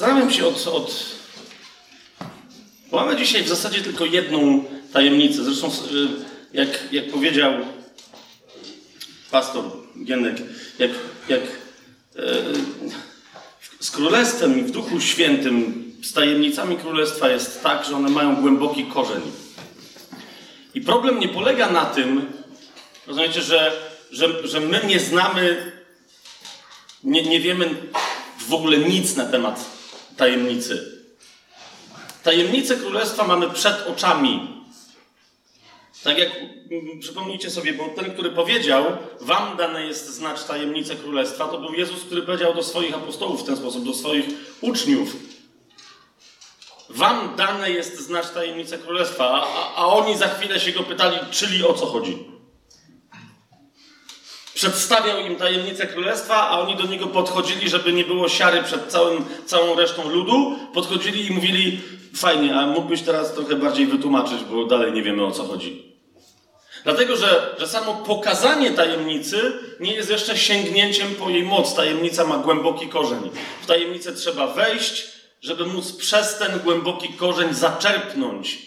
Zastanawiam się od, od. Bo mamy dzisiaj w zasadzie tylko jedną tajemnicę. Zresztą, y, jak, jak powiedział pastor Gienek, jak, jak e, z królestwem i w Duchu Świętym, z tajemnicami królestwa jest tak, że one mają głęboki korzeń. I problem nie polega na tym, rozumiecie, że, że, że my nie znamy, nie, nie wiemy w ogóle nic na temat tajemnicy. Tajemnice królestwa mamy przed oczami. Tak jak przypomnijcie sobie, bo ten, który powiedział, wam dane jest znać tajemnicę królestwa, to był Jezus, który powiedział do swoich apostołów w ten sposób, do swoich uczniów. Wam dane jest znać tajemnicę królestwa, a, a oni za chwilę się go pytali, czyli o co chodzi. Przedstawiał im tajemnicę królestwa, a oni do niego podchodzili, żeby nie było siary przed całym, całą resztą ludu. Podchodzili i mówili, fajnie, a mógłbyś teraz trochę bardziej wytłumaczyć, bo dalej nie wiemy o co chodzi. Dlatego, że, że samo pokazanie tajemnicy nie jest jeszcze sięgnięciem po jej moc. Tajemnica ma głęboki korzeń. W tajemnicę trzeba wejść, żeby móc przez ten głęboki korzeń zaczerpnąć.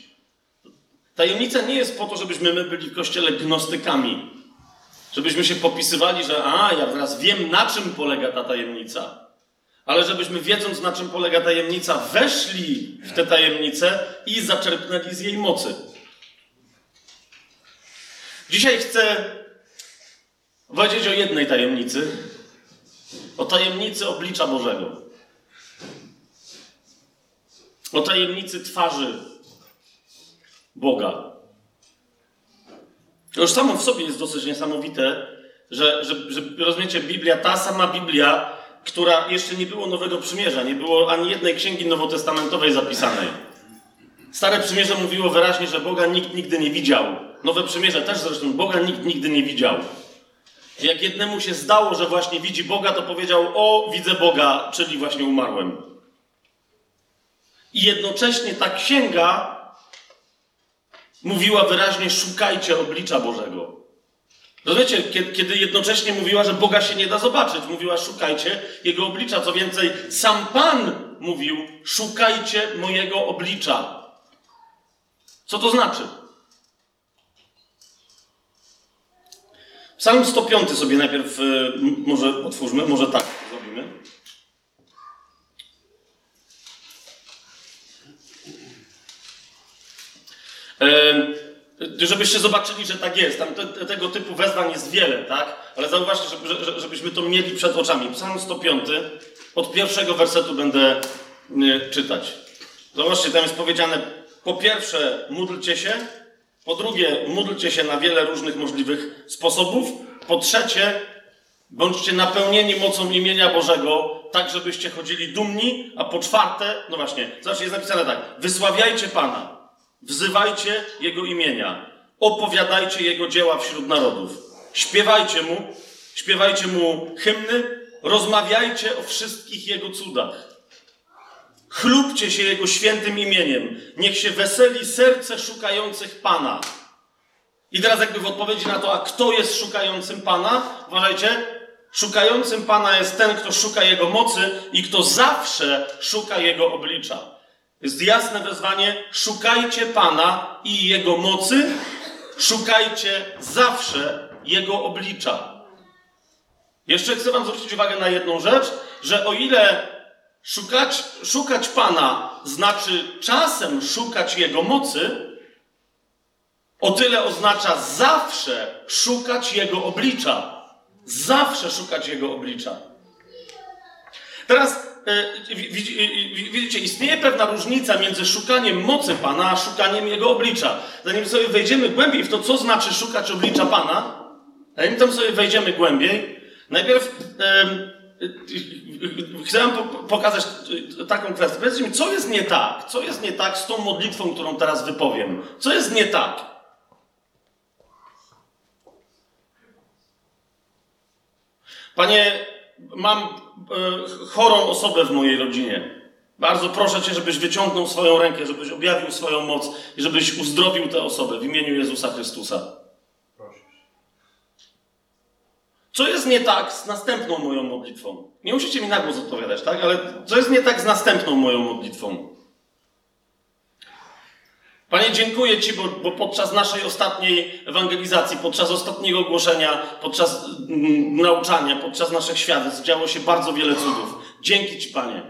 Tajemnica nie jest po to, żebyśmy my byli w kościele gnostykami. Żebyśmy się popisywali, że a, ja teraz wiem, na czym polega ta tajemnica. Ale żebyśmy wiedząc, na czym polega tajemnica, weszli w tę tajemnicę i zaczerpnęli z jej mocy. Dzisiaj chcę powiedzieć o jednej tajemnicy. O tajemnicy oblicza Bożego. O tajemnicy twarzy Boga. To już samo w sobie jest dosyć niesamowite, że, że, że rozumiecie, Biblia, ta sama Biblia, która jeszcze nie było Nowego Przymierza, nie było ani jednej księgi nowotestamentowej zapisanej. Stare Przymierze mówiło wyraźnie, że Boga nikt nigdy nie widział. Nowe Przymierze też zresztą Boga nikt nigdy nie widział. Jak jednemu się zdało, że właśnie widzi Boga, to powiedział: O, widzę Boga, czyli właśnie umarłem. I jednocześnie ta księga mówiła wyraźnie: szukajcie oblicza Bożego. Rozumiecie, kiedy jednocześnie mówiła, że Boga się nie da zobaczyć, mówiła: szukajcie Jego oblicza. Co więcej, sam Pan mówił: szukajcie mojego oblicza. Co to znaczy? Psalm 105 sobie najpierw y, może otwórzmy, może tak zrobimy. Żebyście zobaczyli, że tak jest. Tam te, tego typu wezwań jest wiele, tak? Ale zauważcie, żeby, żebyśmy to mieli przed oczami. Psalm 105, od pierwszego wersetu będę y, czytać. Zobaczcie, tam jest powiedziane, po pierwsze, módlcie się, po drugie, módlcie się na wiele różnych możliwych sposobów, po trzecie, bądźcie napełnieni mocą imienia Bożego, tak żebyście chodzili dumni, a po czwarte, no właśnie, zobaczcie, jest napisane tak, wysławiajcie Pana. Wzywajcie Jego imienia. Opowiadajcie Jego dzieła wśród narodów. Śpiewajcie Mu, śpiewajcie Mu hymny, rozmawiajcie o wszystkich Jego cudach. Chlubcie się Jego świętym imieniem. Niech się weseli serce szukających Pana. I teraz jakby w odpowiedzi na to, a kto jest szukającym Pana? Uważajcie, szukającym Pana jest ten, kto szuka Jego mocy i kto zawsze szuka Jego oblicza. Jest jasne wezwanie: szukajcie Pana i Jego mocy, szukajcie zawsze Jego oblicza. Jeszcze chcę Wam zwrócić uwagę na jedną rzecz, że o ile szukać, szukać Pana znaczy czasem szukać Jego mocy, o tyle oznacza zawsze szukać Jego oblicza. Zawsze szukać Jego oblicza. Teraz widzicie, istnieje pewna różnica między szukaniem mocy Pana, a szukaniem Jego oblicza. Zanim sobie wejdziemy głębiej w to, co znaczy szukać oblicza Pana, zanim tam sobie wejdziemy głębiej, najpierw chcę pokazać taką kwestię. Powiedzcie mi, co jest nie tak? Co jest nie tak z tą modlitwą, którą teraz wypowiem? Co jest nie tak? Panie, mam e, chorą osobę w mojej rodzinie. Bardzo proszę Cię, żebyś wyciągnął swoją rękę, żebyś objawił swoją moc i żebyś uzdrowił tę osobę w imieniu Jezusa Chrystusa. Co jest nie tak z następną moją modlitwą? Nie musicie mi na głos odpowiadać, tak? Ale co jest nie tak z następną moją modlitwą? Panie, dziękuję Ci, bo, bo, podczas naszej ostatniej ewangelizacji, podczas ostatniego głoszenia, podczas mm, nauczania, podczas naszych świadectw działo się bardzo wiele cudów. Dzięki Ci, Panie.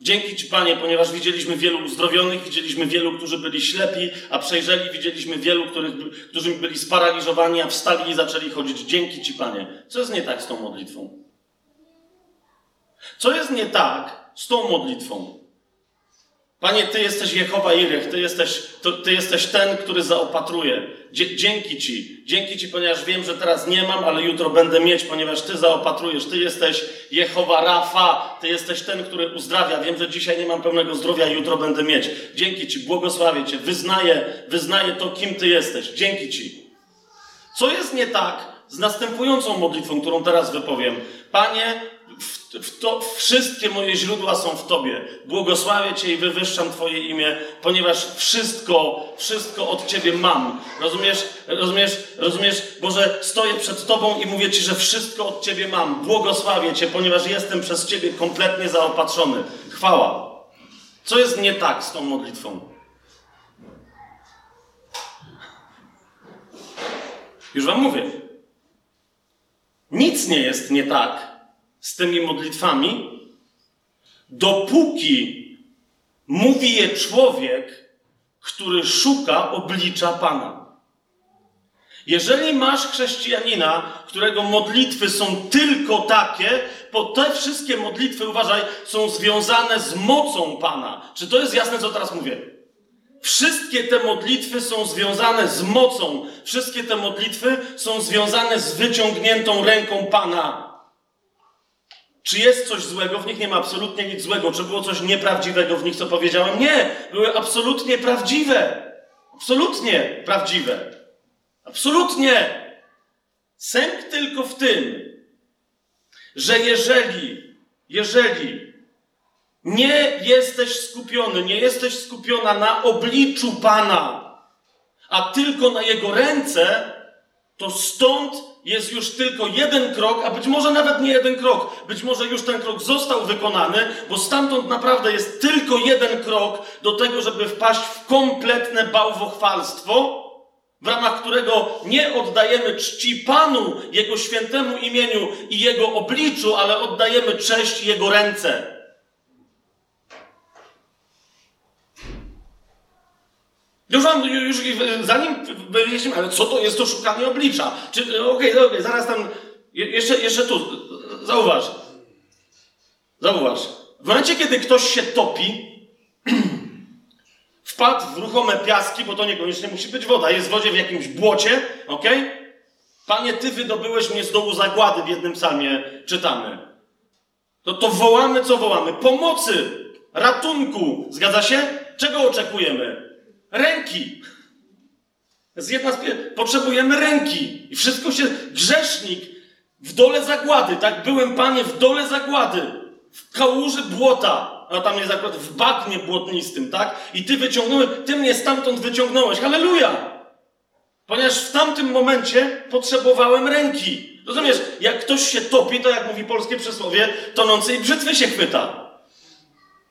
Dzięki Ci, Panie, ponieważ widzieliśmy wielu uzdrowionych, widzieliśmy wielu, którzy byli ślepi, a przejrzeli, widzieliśmy wielu, których, którzy byli sparaliżowani, a wstali i zaczęli chodzić. Dzięki Ci, Panie. Co jest nie tak z tą modlitwą? Co jest nie tak z tą modlitwą? Panie, Ty jesteś Jehowa Irech, Ty jesteś, to, ty jesteś ten, który zaopatruje. dzięki Ci, dzięki Ci, ponieważ wiem, że teraz nie mam, ale jutro będę mieć, ponieważ Ty zaopatrujesz. Ty jesteś Jehowa Rafa, Ty jesteś ten, który uzdrawia. Wiem, że dzisiaj nie mam pełnego zdrowia, jutro będę mieć. Dzięki Ci, błogosławię Cię, wyznaję, wyznaję to, kim Ty jesteś. Dzięki Ci. Co jest nie tak z następującą modlitwą, którą teraz wypowiem? Panie, w, w to, wszystkie moje źródła są w Tobie. Błogosławię Cię i wywyższam Twoje imię, ponieważ wszystko, wszystko od Ciebie mam. Rozumiesz? Rozumiesz? Rozumiesz? Boże, stoję przed Tobą i mówię Ci, że wszystko od Ciebie mam. Błogosławię Cię, ponieważ jestem przez Ciebie kompletnie zaopatrzony. Chwała. Co jest nie tak z tą modlitwą? Już Wam mówię. Nic nie jest nie tak z tymi modlitwami, dopóki mówi je człowiek, który szuka oblicza Pana. Jeżeli masz chrześcijanina, którego modlitwy są tylko takie, bo te wszystkie modlitwy, uważaj, są związane z mocą Pana. Czy to jest jasne, co teraz mówię? Wszystkie te modlitwy są związane z mocą. Wszystkie te modlitwy są związane z wyciągniętą ręką Pana. Czy jest coś złego w nich? Nie ma absolutnie nic złego. Czy było coś nieprawdziwego w nich, co powiedziałem? Nie! Były absolutnie prawdziwe. Absolutnie prawdziwe. Absolutnie. Sęk tylko w tym, że jeżeli, jeżeli nie jesteś skupiony, nie jesteś skupiona na obliczu Pana, a tylko na Jego ręce, to stąd jest już tylko jeden krok, a być może nawet nie jeden krok. Być może już ten krok został wykonany, bo stamtąd naprawdę jest tylko jeden krok do tego, żeby wpaść w kompletne bałwochwalstwo, w ramach którego nie oddajemy czci Panu, Jego świętemu imieniu i Jego obliczu, ale oddajemy cześć Jego ręce. Już wam, już, zanim wyjaśnimy, ale co to jest to szukanie oblicza? Czy, okej, okay, okej, okay, zaraz tam, jeszcze, jeszcze tu, zauważ. Zauważ. W momencie, kiedy ktoś się topi, wpadł w ruchome piaski, bo to niekoniecznie musi być woda, jest w wodzie w jakimś błocie, ok? Panie, Ty wydobyłeś mnie z dołu zagłady w jednym psalmie, czytamy. To, to wołamy, co wołamy? Pomocy, ratunku, zgadza się? Czego oczekujemy? Ręki. Z jedna z Potrzebujemy ręki. I wszystko się... Grzesznik w dole zagłady, tak? Byłem, Panie, w dole zagłady. W kałuży błota. A tam jest akurat w bagnie błotnistym, tak? I Ty wyciągnąłeś, Ty mnie stamtąd wyciągnąłeś. Halleluja! Ponieważ w tamtym momencie potrzebowałem ręki. Rozumiesz? Jak ktoś się topi, to jak mówi polskie przysłowie, tonącej brzytwy się chwyta.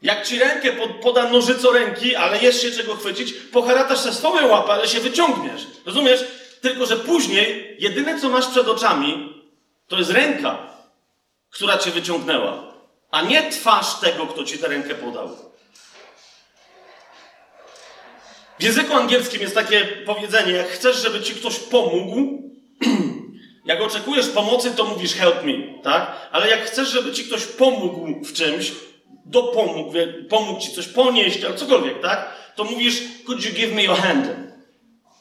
Jak ci rękę poda nożyco ręki, ale jest się czego chwycić, poharatasz se swoją łapę, ale się wyciągniesz. Rozumiesz? Tylko, że później jedyne, co masz przed oczami, to jest ręka, która cię wyciągnęła, a nie twarz tego, kto ci tę rękę podał. W języku angielskim jest takie powiedzenie, jak chcesz, żeby ci ktoś pomógł, jak oczekujesz pomocy, to mówisz help me, tak? Ale jak chcesz, żeby ci ktoś pomógł w czymś, dopomógł, pomógł ci coś ponieść, albo cokolwiek, tak? To mówisz, could you give me your hand?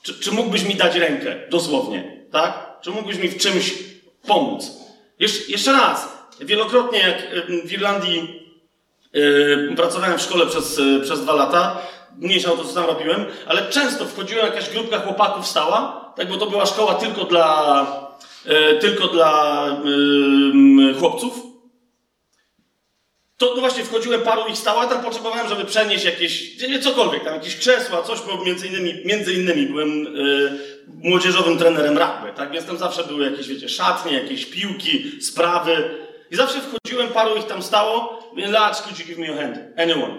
Czy, czy mógłbyś mi dać rękę? Dosłownie, tak? Czy mógłbyś mi w czymś pomóc? Jesz, jeszcze raz. Wielokrotnie, jak w Irlandii yy, pracowałem w szkole przez, yy, przez dwa lata, mniejsza o to, co tam robiłem, ale często wchodziła jakaś grupka chłopaków stała, tak, bo to była szkoła tylko dla, yy, tylko dla chłopców, to no właśnie wchodziłem, paru ich stało, a tam potrzebowałem, żeby przenieść jakieś, nie, cokolwiek, tam jakieś krzesła, coś, bo między innymi, między innymi byłem, yy, młodzieżowym trenerem rugby, tak? Więc tam zawsze były jakieś, wiecie, szatnie, jakieś piłki, sprawy. I zawsze wchodziłem, paru ich tam stało. Lads, could you give me a hand? Anyone.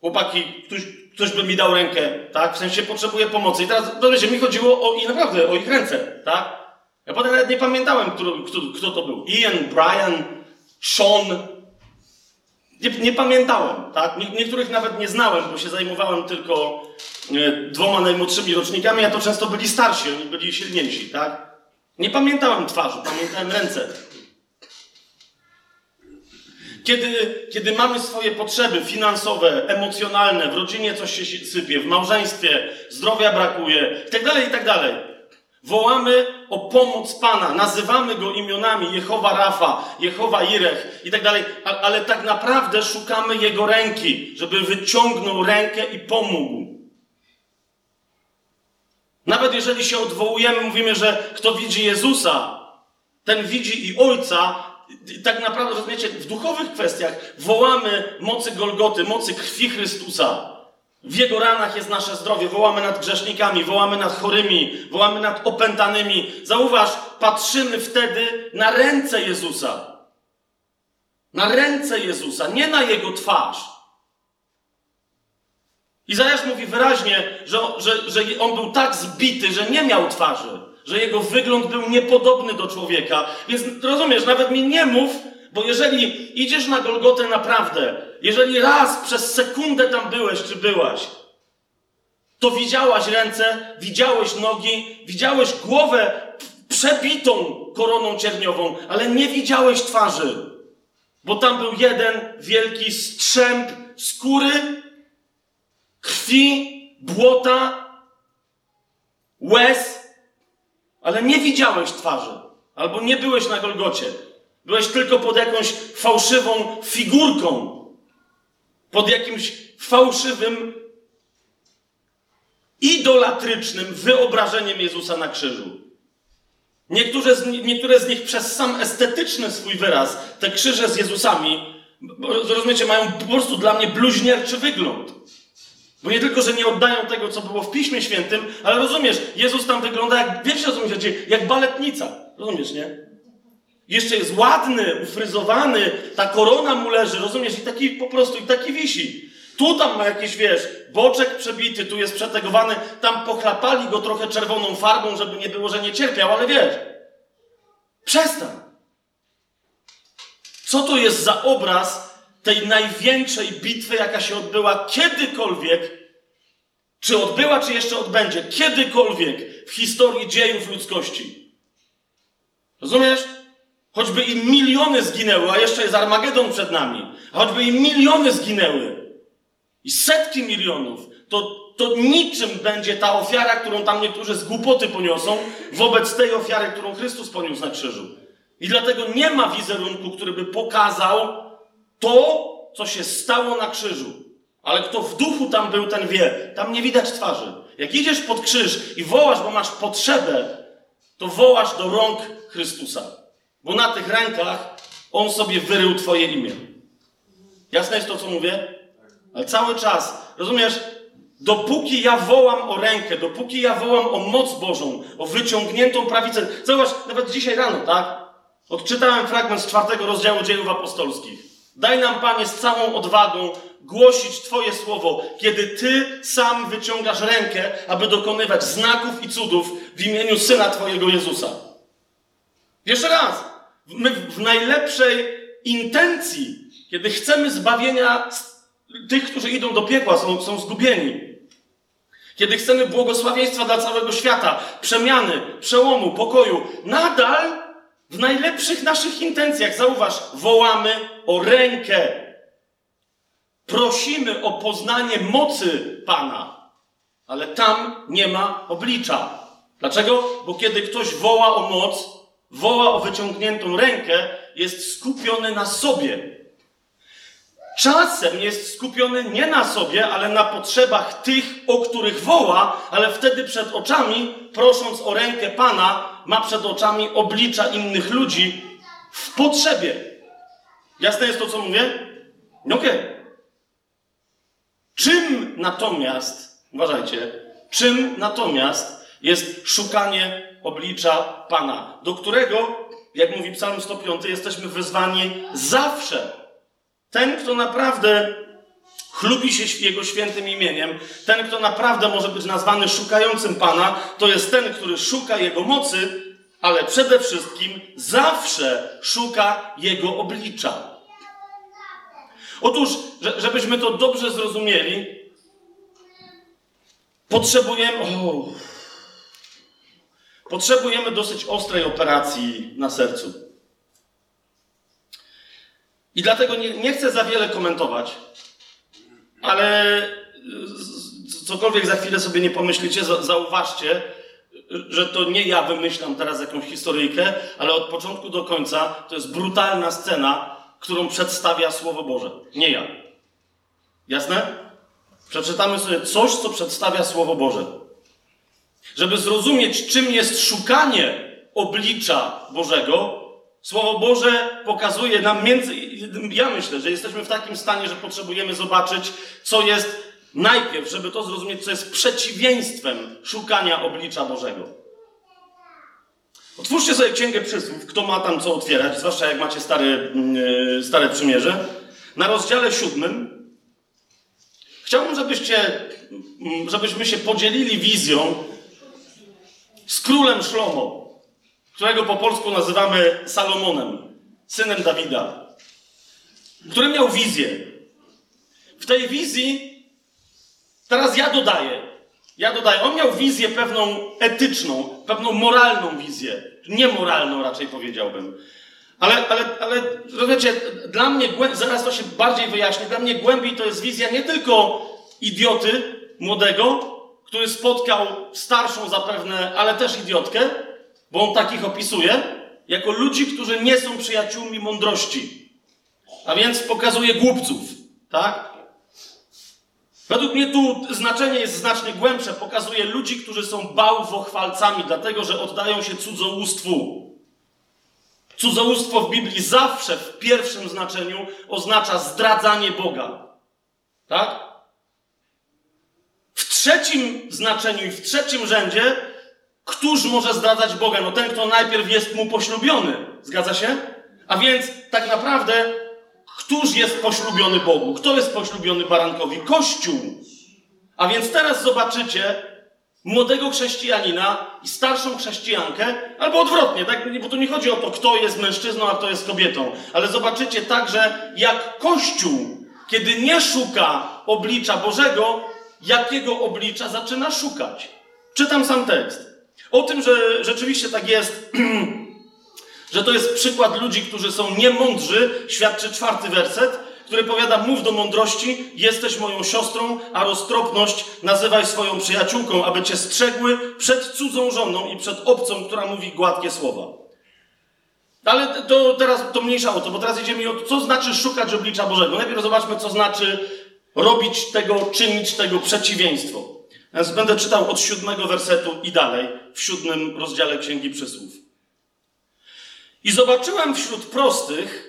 Chłopaki, ktoś, ktoś by mi dał rękę, tak? W sensie potrzebuję pomocy. I teraz, to wiecie, mi chodziło o, i naprawdę, o ich ręce, tak? Ja potem nawet nie pamiętałem, kto, kto, kto to był. Ian, Brian, Sean. Nie, nie pamiętałem, tak? Nie, niektórych nawet nie znałem, bo się zajmowałem tylko e, dwoma najmłodszymi rocznikami, a to często byli starsi, oni byli silniejsi, tak? Nie pamiętałem twarzy, pamiętałem ręce. Kiedy, kiedy mamy swoje potrzeby finansowe, emocjonalne, w rodzinie coś się sypie, w małżeństwie zdrowia brakuje, itd., tak itd., tak wołamy o pomoc Pana, nazywamy Go imionami Jehowa Rafa, Jehowa Irech itd., tak ale tak naprawdę szukamy Jego ręki, żeby wyciągnął rękę i pomógł. Nawet jeżeli się odwołujemy, mówimy, że kto widzi Jezusa, ten widzi i Ojca, tak naprawdę, rozumiecie, w duchowych kwestiach wołamy mocy Golgoty, mocy krwi Chrystusa. W Jego ranach jest nasze zdrowie. Wołamy nad grzesznikami, wołamy nad chorymi, wołamy nad opętanymi. Zauważ, patrzymy wtedy na ręce Jezusa. Na ręce Jezusa, nie na Jego twarz. Izajasz mówi wyraźnie, że, że, że on był tak zbity, że nie miał twarzy że jego wygląd był niepodobny do człowieka. Więc rozumiesz, nawet mi nie mów, bo jeżeli idziesz na Golgotę naprawdę, jeżeli raz przez sekundę tam byłeś czy byłaś, to widziałaś ręce, widziałeś nogi, widziałeś głowę przebitą koroną cierniową, ale nie widziałeś twarzy. Bo tam był jeden wielki strzęp skóry, krwi, błota, łez, ale nie widziałeś twarzy, albo nie byłeś na Golgocie. Byłeś tylko pod jakąś fałszywą figurką, pod jakimś fałszywym, idolatrycznym wyobrażeniem Jezusa na krzyżu. Niektóre z, niektóre z nich przez sam estetyczny swój wyraz, te krzyże z Jezusami, rozumiecie, mają po prostu dla mnie bluźnierczy wygląd. Bo nie tylko, że nie oddają tego, co było w Piśmie Świętym, ale rozumiesz, Jezus tam wygląda jak, wiesz chodzi, jak baletnica. Rozumiesz, nie? Jeszcze jest ładny, ufryzowany, ta korona mu leży, rozumiesz, i taki po prostu, i taki wisi. Tu tam ma jakiś, wiesz, boczek przebity, tu jest przetegowany, tam pochlapali go trochę czerwoną farbą, żeby nie było, że nie cierpiał, ale wiesz, przestań. Co to jest za obraz tej największej bitwy, jaka się odbyła kiedykolwiek, czy odbyła, czy jeszcze odbędzie, kiedykolwiek w historii dziejów ludzkości. Rozumiesz? Choćby im miliony zginęły, a jeszcze jest Armagedon przed nami, a choćby im miliony zginęły i setki milionów, to, to niczym będzie ta ofiara, którą tam niektórzy z głupoty poniosą, wobec tej ofiary, którą Chrystus poniósł na krzyżu. I dlatego nie ma wizerunku, który by pokazał, to, co się stało na krzyżu. Ale kto w duchu tam był, ten wie. Tam nie widać twarzy. Jak idziesz pod krzyż i wołasz, bo masz potrzebę, to wołasz do rąk Chrystusa. Bo na tych rękach On sobie wyrył Twoje imię. Jasne jest to, co mówię? Ale cały czas, rozumiesz? Dopóki ja wołam o rękę, dopóki ja wołam o moc Bożą, o wyciągniętą prawicę. Zobacz, nawet dzisiaj rano, tak? Odczytałem fragment z czwartego rozdziału dziejów apostolskich. Daj nam, Panie, z całą odwagą głosić Twoje słowo, kiedy Ty sam wyciągasz rękę, aby dokonywać znaków i cudów w imieniu Syna Twojego Jezusa. Jeszcze raz, my w najlepszej intencji, kiedy chcemy zbawienia tych, którzy idą do piekła, są, są zgubieni. Kiedy chcemy błogosławieństwa dla całego świata, przemiany, przełomu, pokoju, nadal w najlepszych naszych intencjach, zauważ, wołamy o rękę. Prosimy o poznanie mocy Pana, ale tam nie ma oblicza. Dlaczego? Bo kiedy ktoś woła o moc, woła o wyciągniętą rękę, jest skupiony na sobie. Czasem jest skupiony nie na sobie, ale na potrzebach tych, o których woła, ale wtedy przed oczami, prosząc o rękę Pana, ma przed oczami oblicza innych ludzi w potrzebie. Jasne jest to, co mówię? No okej. Okay. Czym natomiast, uważajcie, czym natomiast jest szukanie oblicza Pana, do którego, jak mówi Psalm 105, jesteśmy wezwani zawsze. Ten, kto naprawdę chlubi się Jego świętym imieniem, ten, kto naprawdę może być nazwany szukającym Pana, to jest ten, który szuka Jego mocy, ale przede wszystkim zawsze szuka Jego oblicza. Otóż, żebyśmy to dobrze zrozumieli, potrzebujemy. Oh, potrzebujemy dosyć ostrej operacji na sercu. I dlatego nie, nie chcę za wiele komentować, ale cokolwiek za chwilę sobie nie pomyślicie, zauważcie, że to nie ja wymyślam teraz jakąś historyjkę, ale od początku do końca to jest brutalna scena, którą przedstawia Słowo Boże. Nie ja. Jasne? Przeczytamy sobie coś, co przedstawia Słowo Boże. Żeby zrozumieć, czym jest szukanie oblicza Bożego, Słowo Boże pokazuje nam między. Ja myślę, że jesteśmy w takim stanie, że potrzebujemy zobaczyć, co jest najpierw, żeby to zrozumieć, co jest przeciwieństwem szukania oblicza Bożego. Otwórzcie sobie Księgę Przysłów, kto ma tam co otwierać, zwłaszcza jak macie stare, yy, stare przymierze. Na rozdziale siódmym chciałbym, żebyście, mm, żebyśmy się podzielili wizją z królem Szlomo, którego po polsku nazywamy Salomonem, synem Dawida, który miał wizję. W tej wizji, teraz ja dodaję, ja dodaję, on miał wizję pewną etyczną, pewną moralną wizję. Niemoralną raczej powiedziałbym. Ale, ale, ale wiecie, dla mnie, zaraz to się bardziej wyjaśni, dla mnie głębiej to jest wizja nie tylko idioty młodego, który spotkał starszą zapewne, ale też idiotkę, bo on takich opisuje, jako ludzi, którzy nie są przyjaciółmi mądrości. A więc pokazuje głupców, tak? Według mnie tu znaczenie jest znacznie głębsze. Pokazuje ludzi, którzy są bałwochwalcami, dlatego że oddają się cudzołóstwu. Cudzołóstwo w Biblii zawsze w pierwszym znaczeniu oznacza zdradzanie Boga. Tak? Trzecim znaczeniu i w trzecim rzędzie, któż może zdradzać Boga? No ten, kto najpierw jest mu poślubiony. Zgadza się? A więc tak naprawdę Któż jest poślubiony Bogu? Kto jest poślubiony barankowi? Kościół. A więc teraz zobaczycie młodego chrześcijanina i starszą chrześcijankę, albo odwrotnie, tak? bo tu nie chodzi o to, kto jest mężczyzną, a kto jest kobietą, ale zobaczycie także, jak Kościół, kiedy nie szuka oblicza Bożego, jakiego oblicza zaczyna szukać. Czytam sam tekst. O tym, że rzeczywiście tak jest, Że to jest przykład ludzi, którzy są niemądrzy, świadczy czwarty werset, który powiada: Mów do mądrości, jesteś moją siostrą, a roztropność nazywaj swoją przyjaciółką, aby cię strzegły przed cudzą żoną i przed obcą, która mówi gładkie słowa. Ale to teraz to mniejsza o to, bo teraz idziemy o to, co znaczy szukać oblicza Bożego. Najpierw zobaczmy, co znaczy robić tego, czynić tego przeciwieństwo. Więc będę czytał od siódmego wersetu i dalej, w siódmym rozdziale Księgi Przysłów. I zobaczyłem wśród prostych,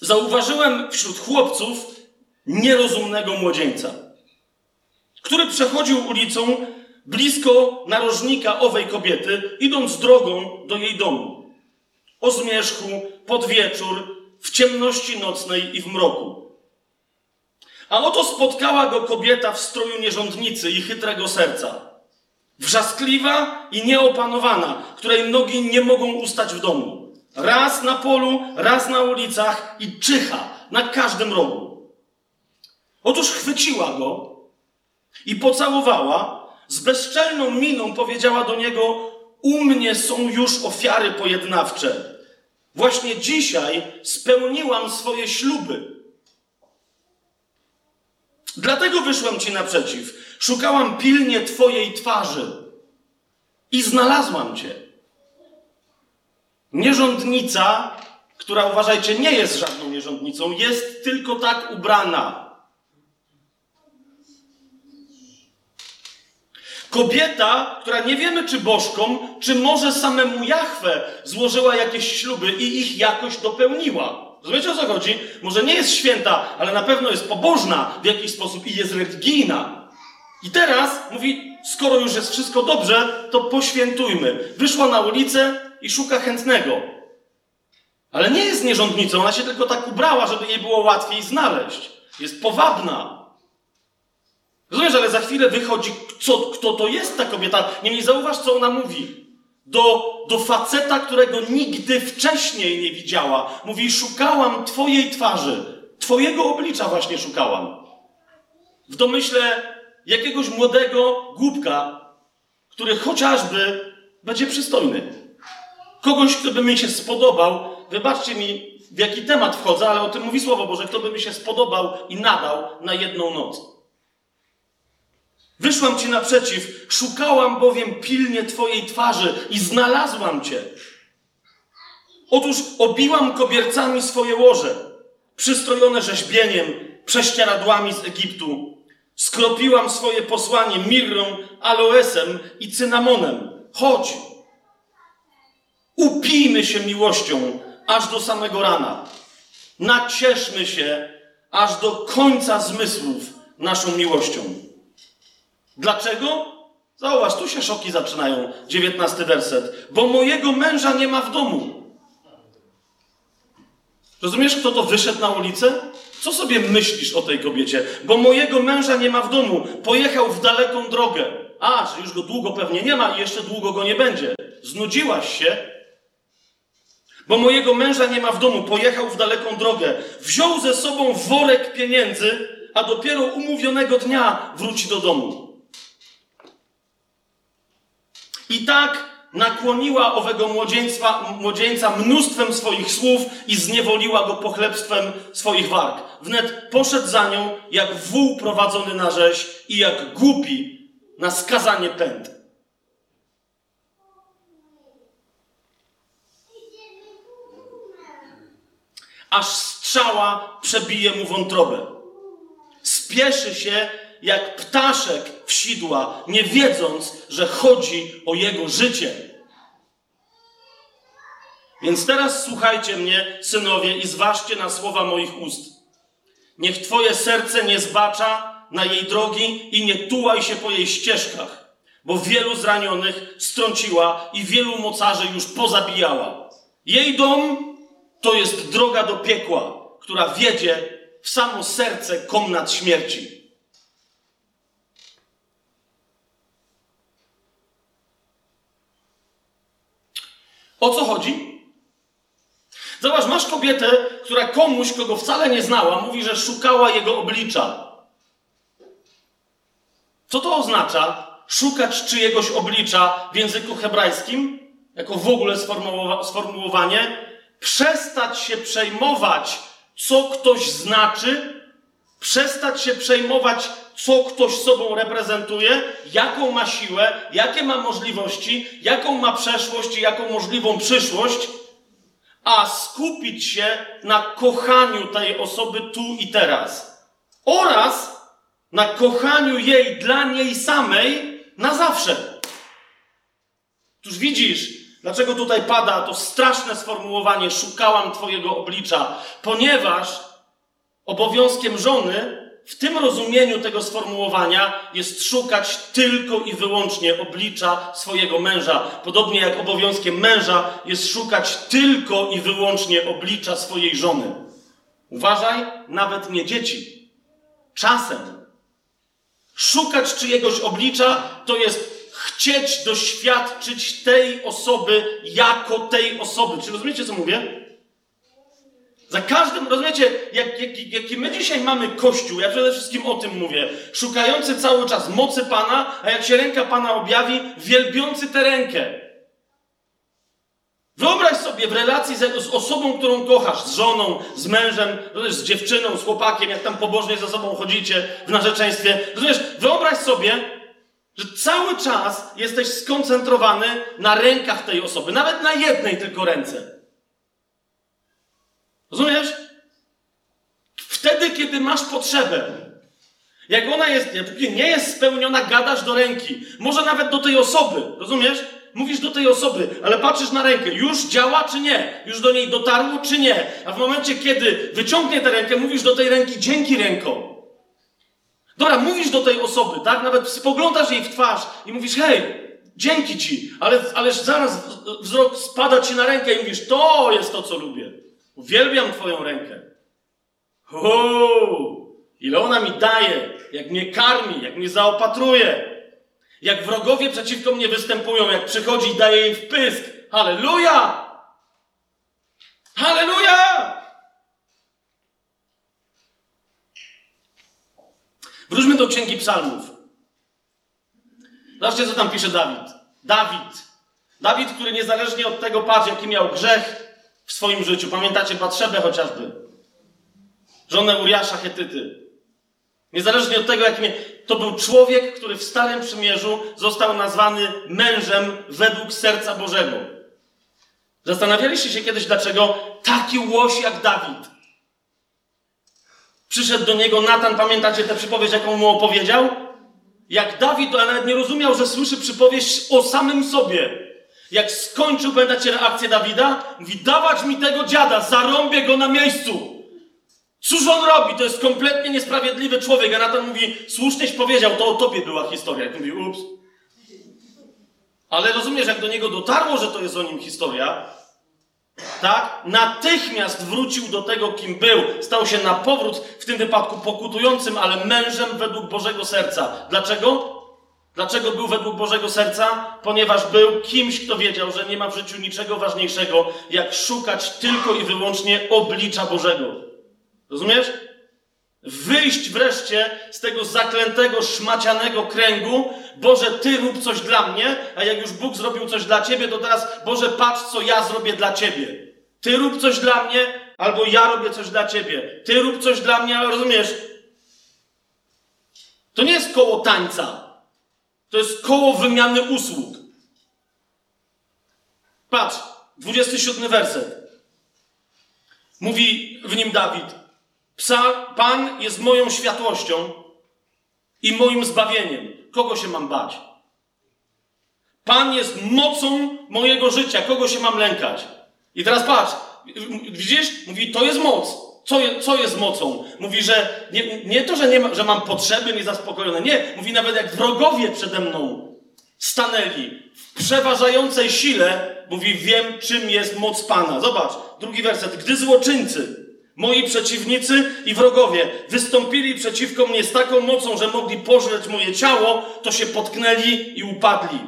zauważyłem wśród chłopców nierozumnego młodzieńca, który przechodził ulicą blisko narożnika owej kobiety, idąc drogą do jej domu. O zmierzchu, pod wieczór, w ciemności nocnej i w mroku. A oto spotkała go kobieta w stroju nierządnicy i chytrego serca. Wrzaskliwa i nieopanowana, której nogi nie mogą ustać w domu. Raz na polu, raz na ulicach i czyha na każdym rogu. Otóż chwyciła go i pocałowała, z bezczelną miną powiedziała do niego: U mnie są już ofiary pojednawcze. Właśnie dzisiaj spełniłam swoje śluby. Dlatego wyszłam ci naprzeciw. Szukałam pilnie Twojej twarzy i znalazłam Cię. Nierządnica, która uważajcie, nie jest żadną nierządnicą, jest tylko tak ubrana. Kobieta, która nie wiemy czy bożką, czy może samemu Jachwę złożyła jakieś śluby i ich jakoś dopełniła. Rozumiecie o co chodzi? Może nie jest święta, ale na pewno jest pobożna w jakiś sposób i jest religijna. I teraz mówi, skoro już jest wszystko dobrze, to poświętujmy. Wyszła na ulicę i szuka chętnego. Ale nie jest nierządnicą, ona się tylko tak ubrała, żeby jej było łatwiej znaleźć. Jest powabna. Rozumiesz, ale za chwilę wychodzi, co, kto to jest ta kobieta. Niemniej zauważ, co ona mówi. Do, do faceta, którego nigdy wcześniej nie widziała. Mówi, szukałam Twojej twarzy. Twojego oblicza właśnie szukałam. W domyśle jakiegoś młodego głupka, który chociażby będzie przystojny. Kogoś, kto by mi się spodobał. Wybaczcie mi, w jaki temat wchodzę, ale o tym mówi Słowo Boże. Kto by mi się spodobał i nadał na jedną noc. Wyszłam ci naprzeciw, szukałam bowiem pilnie Twojej twarzy i znalazłam Cię. Otóż obiłam kobiercami swoje łoże, przystrojone rzeźbieniem, prześcieradłami z Egiptu. Skropiłam swoje posłanie mirrą, aloesem i cynamonem. Chodź, upijmy się miłością aż do samego rana. Nacieszmy się aż do końca zmysłów naszą miłością. Dlaczego? Zauważ, tu się szoki zaczynają. Dziewiętnasty werset. Bo mojego męża nie ma w domu. Rozumiesz, kto to wyszedł na ulicę? Co sobie myślisz o tej kobiecie? Bo mojego męża nie ma w domu. Pojechał w daleką drogę. A, że już go długo pewnie nie ma i jeszcze długo go nie będzie. Znudziłaś się? Bo mojego męża nie ma w domu. Pojechał w daleką drogę. Wziął ze sobą worek pieniędzy, a dopiero umówionego dnia wróci do domu. I tak nakłoniła owego młodzieńca mnóstwem swoich słów i zniewoliła go pochlebstwem swoich warg. Wnet poszedł za nią jak wół prowadzony na rzeź i jak głupi na skazanie pęd. Aż strzała przebije mu wątrobę. Spieszy się jak ptaszek w sidła, nie wiedząc, że chodzi o jego życie. Więc teraz słuchajcie mnie, synowie, i zważcie na słowa moich ust. Niech Twoje serce nie zbacza na jej drogi i nie tułaj się po jej ścieżkach, bo wielu zranionych strąciła i wielu mocarzy już pozabijała. Jej dom to jest droga do piekła, która wiedzie w samo serce komnat śmierci. O co chodzi? Zobacz, masz kobietę, która komuś, kogo wcale nie znała, mówi, że szukała jego oblicza. Co to oznacza? Szukać czyjegoś oblicza w języku hebrajskim, jako w ogóle sformułowanie, przestać się przejmować, co ktoś znaczy, przestać się przejmować co ktoś sobą reprezentuje, jaką ma siłę, jakie ma możliwości, jaką ma przeszłość i jaką możliwą przyszłość, a skupić się na kochaniu tej osoby tu i teraz. Oraz na kochaniu jej dla niej samej na zawsze. Tuż widzisz, dlaczego tutaj pada to straszne sformułowanie: Szukałam Twojego oblicza, ponieważ obowiązkiem żony w tym rozumieniu tego sformułowania jest szukać tylko i wyłącznie oblicza swojego męża. Podobnie jak obowiązkiem męża jest szukać tylko i wyłącznie oblicza swojej żony. Uważaj, nawet nie dzieci. Czasem szukać czyjegoś oblicza to jest chcieć doświadczyć tej osoby jako tej osoby. Czy rozumiecie, co mówię? Za każdym, rozumiecie, jak, jak, jaki my dzisiaj mamy Kościół, ja przede wszystkim o tym mówię, szukający cały czas mocy Pana, a jak się ręka Pana objawi, wielbiący tę rękę. Wyobraź sobie w relacji z, z, osobą, którą kochasz, z żoną, z mężem, z dziewczyną, z chłopakiem, jak tam pobożnie ze sobą chodzicie w narzeczeństwie. Rozumiesz, wyobraź sobie, że cały czas jesteś skoncentrowany na rękach tej osoby, nawet na jednej tylko ręce. Rozumiesz? Wtedy, kiedy masz potrzebę. Jak ona jest, nie jest spełniona, gadasz do ręki. Może nawet do tej osoby. Rozumiesz? Mówisz do tej osoby, ale patrzysz na rękę. Już działa czy nie? Już do niej dotarło czy nie? A w momencie, kiedy wyciągnie tę rękę, mówisz do tej ręki dzięki ręką. Dobra, mówisz do tej osoby, tak? Nawet spoglądasz jej w twarz i mówisz, hej, dzięki ci, ale, ależ zaraz wzrok spada ci na rękę i mówisz, to jest to, co lubię. Uwielbiam twoją rękę. Uuu, ile ona mi daje, jak mnie karmi, jak mnie zaopatruje. Jak wrogowie przeciwko mnie występują, jak przychodzi i daje im wpysk. Halleluja! Halleluja! Wróćmy do Księgi Psalmów. Zobaczcie, co tam pisze Dawid. Dawid. Dawid, który niezależnie od tego, patrz, jaki miał grzech w swoim życiu. Pamiętacie Batrzebę chociażby. Żonę Uriasza Hetyty. Niezależnie od tego, jaki miał... To był człowiek, który w Starym Przymierzu został nazwany mężem według serca Bożego. Zastanawialiście się kiedyś, dlaczego taki łoś jak Dawid Przyszedł do niego Natan, pamiętacie tę przypowieść, jaką mu opowiedział? Jak Dawid, a nawet nie rozumiał, że słyszy przypowieść o samym sobie. Jak skończył, pamiętacie reakcję Dawida? Mówi, dawać mi tego dziada, zarąbię go na miejscu. Cóż on robi? To jest kompletnie niesprawiedliwy człowiek. A Natan mówi, słusznieś powiedział, to o tobie była historia. I mówi, ups. Ale rozumiesz, jak do niego dotarło, że to jest o nim historia, tak? Natychmiast wrócił do tego, kim był. Stał się na powrót, w tym wypadku pokutującym, ale mężem według Bożego serca. Dlaczego? Dlaczego był według Bożego serca? Ponieważ był kimś, kto wiedział, że nie ma w życiu niczego ważniejszego, jak szukać tylko i wyłącznie oblicza Bożego. Rozumiesz? Wyjść wreszcie z tego zaklętego, szmacianego kręgu. Boże, Ty rób coś dla mnie, a jak już Bóg zrobił coś dla Ciebie, to teraz, Boże, patrz, co ja zrobię dla Ciebie. Ty rób coś dla mnie, albo ja robię coś dla Ciebie. Ty rób coś dla mnie, ale rozumiesz? To nie jest koło tańca. To jest koło wymiany usług. Patrz, 27 werset. Mówi w nim Dawid. Psa, Pan jest moją światłością i moim zbawieniem. Kogo się mam bać? Pan jest mocą mojego życia. Kogo się mam lękać? I teraz patrz. Widzisz? Mówi, to jest moc. Co, co jest mocą? Mówi, że nie, nie to, że, nie ma, że mam potrzeby niezaspokojone. Nie. Mówi nawet jak wrogowie przede mną stanęli w przeważającej sile, mówi, wiem, czym jest moc Pana. Zobacz, drugi werset. Gdy złoczyńcy Moi przeciwnicy i wrogowie wystąpili przeciwko mnie z taką mocą, że mogli pożreć moje ciało, to się potknęli i upadli.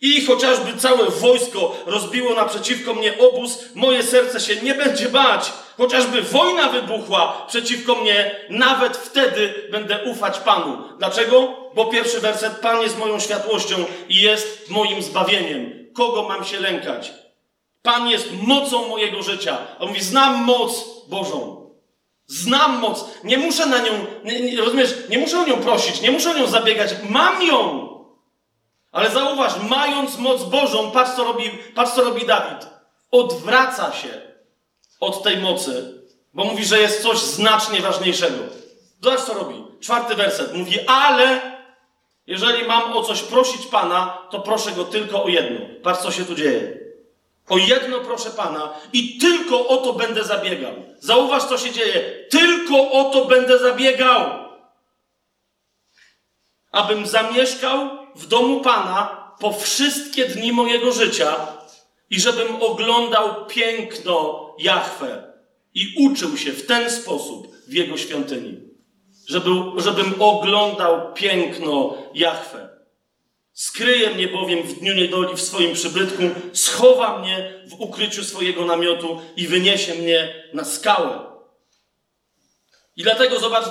I chociażby całe wojsko rozbiło naprzeciwko mnie obóz, moje serce się nie będzie bać. Chociażby wojna wybuchła przeciwko mnie, nawet wtedy będę ufać Panu. Dlaczego? Bo pierwszy werset, Pan jest moją światłością i jest moim zbawieniem. Kogo mam się lękać? Pan jest mocą mojego życia. On mówi, znam moc Bożą. Znam moc. Nie muszę na nią, nie, nie, rozumiesz, nie muszę o nią prosić, nie muszę o nią zabiegać. Mam ją! Ale zauważ, mając moc Bożą, patrz co robi, patrz co robi Dawid. Odwraca się od tej mocy, bo mówi, że jest coś znacznie ważniejszego. Zobacz co robi. Czwarty werset. Mówi, ale jeżeli mam o coś prosić Pana, to proszę Go tylko o jedno. Patrz co się tu dzieje. O jedno proszę Pana i tylko o to będę zabiegał. Zauważ, co się dzieje. Tylko o to będę zabiegał. Abym zamieszkał w domu Pana po wszystkie dni mojego życia i żebym oglądał piękno Jahwe i uczył się w ten sposób w Jego świątyni. Żeby, żebym oglądał piękno Jahwe. Skryje mnie bowiem w dniu niedoli w swoim przybytku, schowa mnie w ukryciu swojego namiotu i wyniesie mnie na skałę. I dlatego zobacz,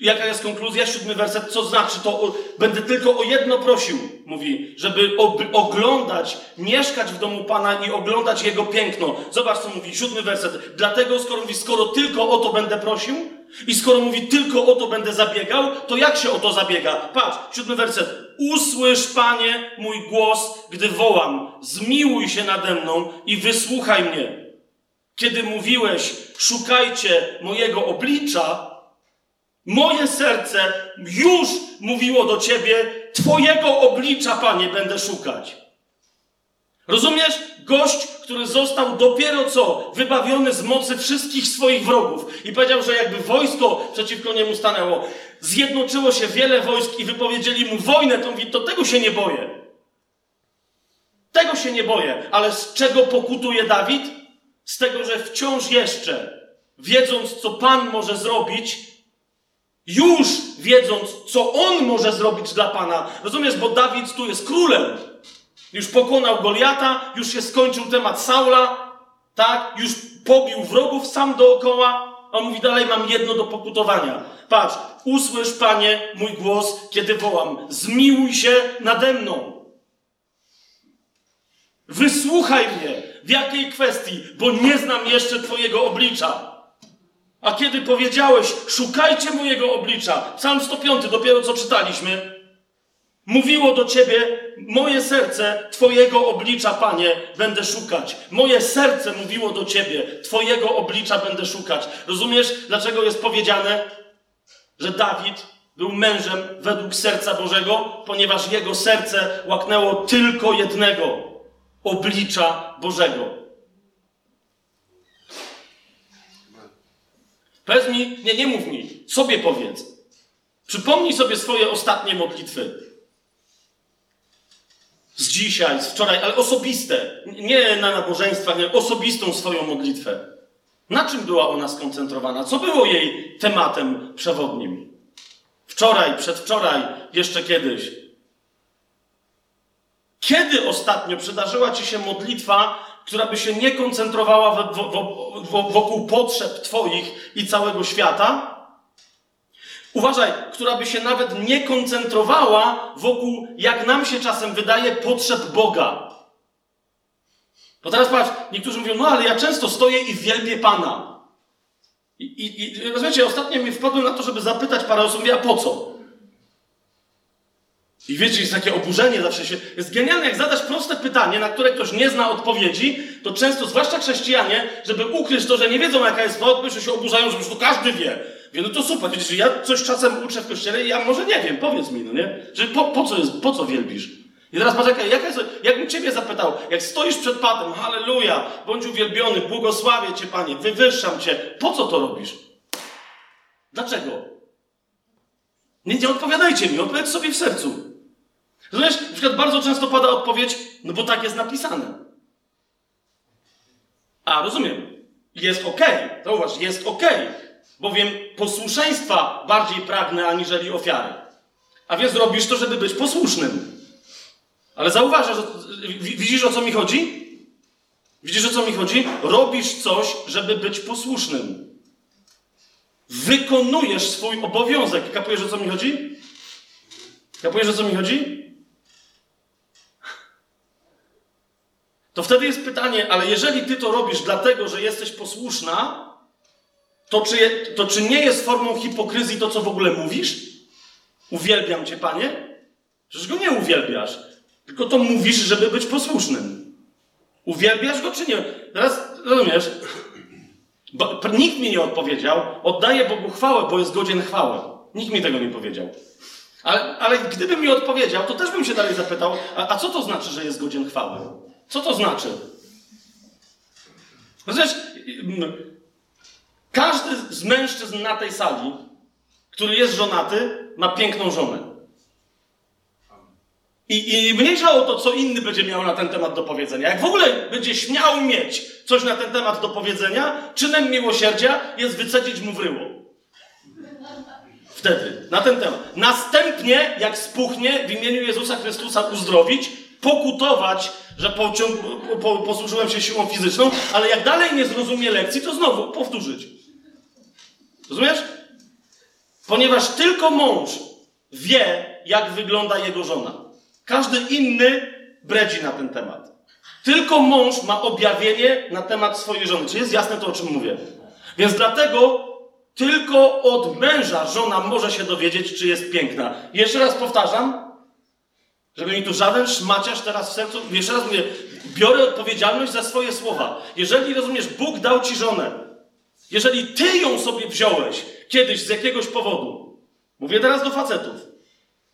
jaka jest konkluzja, siódmy werset, co znaczy to, będę tylko o jedno prosił, mówi, żeby oglądać, mieszkać w domu Pana i oglądać Jego piękno. Zobacz, co mówi, siódmy werset. Dlatego, skoro mówi, skoro tylko o to będę prosił i skoro mówi, tylko o to będę zabiegał, to jak się o to zabiega? Patrz, siódmy werset. Usłysz, Panie, mój głos, gdy wołam. Zmiłuj się nade mną i wysłuchaj mnie. Kiedy mówiłeś, szukajcie mojego oblicza, Moje serce już mówiło do ciebie, Twojego oblicza, Panie, będę szukać. Rozumiesz? Gość, który został dopiero co wybawiony z mocy wszystkich swoich wrogów i powiedział, że jakby wojsko przeciwko niemu stanęło, zjednoczyło się wiele wojsk i wypowiedzieli mu wojnę, to mówi, to tego się nie boję. Tego się nie boję. Ale z czego pokutuje Dawid? Z tego, że wciąż jeszcze, wiedząc, co Pan może zrobić, już wiedząc, co on może zrobić dla Pana. Rozumiesz, bo Dawid tu jest królem. Już pokonał Goliata, już się skończył temat Saula, tak? Już pobił wrogów sam dookoła. On mówi dalej, mam jedno do pokutowania. Patrz, usłysz, Panie, mój głos, kiedy wołam. Zmiłuj się nade mną. Wysłuchaj mnie. W jakiej kwestii? Bo nie znam jeszcze Twojego oblicza. A kiedy powiedziałeś, szukajcie mojego oblicza, Psalm 105, dopiero co czytaliśmy, mówiło do ciebie, moje serce Twojego oblicza, Panie, będę szukać. Moje serce mówiło do ciebie, Twojego oblicza będę szukać. Rozumiesz, dlaczego jest powiedziane, że Dawid był mężem według serca Bożego? Ponieważ jego serce łaknęło tylko jednego oblicza Bożego. Powiedz mi, nie, nie mów mi, sobie powiedz. Przypomnij sobie swoje ostatnie modlitwy. Z dzisiaj, z wczoraj, ale osobiste. Nie na nabożeństwach, nie, osobistą swoją modlitwę. Na czym była ona skoncentrowana? Co było jej tematem przewodnim? Wczoraj, przedwczoraj, jeszcze kiedyś. Kiedy ostatnio przydarzyła ci się modlitwa, która by się nie koncentrowała wokół potrzeb Twoich i całego świata. Uważaj, która by się nawet nie koncentrowała wokół, jak nam się czasem wydaje, potrzeb Boga. Bo teraz patrz, niektórzy mówią, no ale ja często stoję i wielbię Pana. I, i, i rozumiecie, ostatnio mi wpadłem na to, żeby zapytać parę osób, a po co? I wiecie, jest takie oburzenie zawsze się. Jest genialne, jak zadasz proste pytanie, na które ktoś nie zna odpowiedzi, to często, zwłaszcza chrześcijanie, żeby ukryć to, że nie wiedzą, jaka jest odpowiedź, że się oburzają, że to każdy wie. Wie, no to super, widzisz, ja coś czasem uczę w kościele i ja może nie wiem, powiedz mi, no nie? Że po, po co jest, po co wielbisz? I teraz patrz, jaka, jaka jest, jakbym Ciebie zapytał, jak stoisz przed Patem, halleluja, bądź uwielbiony, błogosławię Cię, Panie, wywyższam Cię, po co to robisz? Dlaczego? Nie, nie odpowiadajcie mi, odpowiedz sobie w sercu. Rozumiesz? Na przykład bardzo często pada odpowiedź, no bo tak jest napisane. A, rozumiem. Jest ok. Zauważ, jest ok. Bowiem posłuszeństwa bardziej pragnę aniżeli ofiary. A więc robisz to, żeby być posłusznym. Ale zauważasz, widzisz o co mi chodzi? Widzisz o co mi chodzi? Robisz coś, żeby być posłusznym. Wykonujesz swój obowiązek. Kapujesz o co mi chodzi? Kapujesz o co mi chodzi? To wtedy jest pytanie, ale jeżeli ty to robisz dlatego, że jesteś posłuszna, to czy, to czy nie jest formą hipokryzji to, co w ogóle mówisz? Uwielbiam cię, panie? Przecież go nie uwielbiasz, tylko to mówisz, żeby być posłusznym. Uwielbiasz go czy nie? Teraz rozumiesz? Bo, nikt mi nie odpowiedział. Oddaję Bogu chwałę, bo jest godzien chwały. Nikt mi tego nie powiedział. Ale, ale gdyby mi odpowiedział, to też bym się dalej zapytał, a, a co to znaczy, że jest godzien chwały? Co to znaczy? Zresztą, każdy z mężczyzn na tej sali, który jest żonaty, ma piękną żonę. I, I mniejsza o to, co inny będzie miał na ten temat do powiedzenia. Jak w ogóle będzie śmiał mieć coś na ten temat do powiedzenia, czynem miłosierdzia jest wycedzić mu wryło. Wtedy, na ten temat. Następnie, jak spuchnie, w imieniu Jezusa Chrystusa uzdrowić, pokutować, że posłużyłem się siłą fizyczną, ale jak dalej nie zrozumie lekcji, to znowu powtórzyć. Rozumiesz? Ponieważ tylko mąż wie, jak wygląda jego żona. Każdy inny bredzi na ten temat. Tylko mąż ma objawienie na temat swojej żony. Czy jest jasne to, o czym mówię? Więc dlatego tylko od męża żona może się dowiedzieć, czy jest piękna. Jeszcze raz powtarzam, żeby mi tu żaden szmaciarz teraz w sercu, jeszcze raz mówię, biorę odpowiedzialność za swoje słowa. Jeżeli, rozumiesz, Bóg dał ci żonę, jeżeli ty ją sobie wziąłeś kiedyś z jakiegoś powodu, mówię teraz do facetów,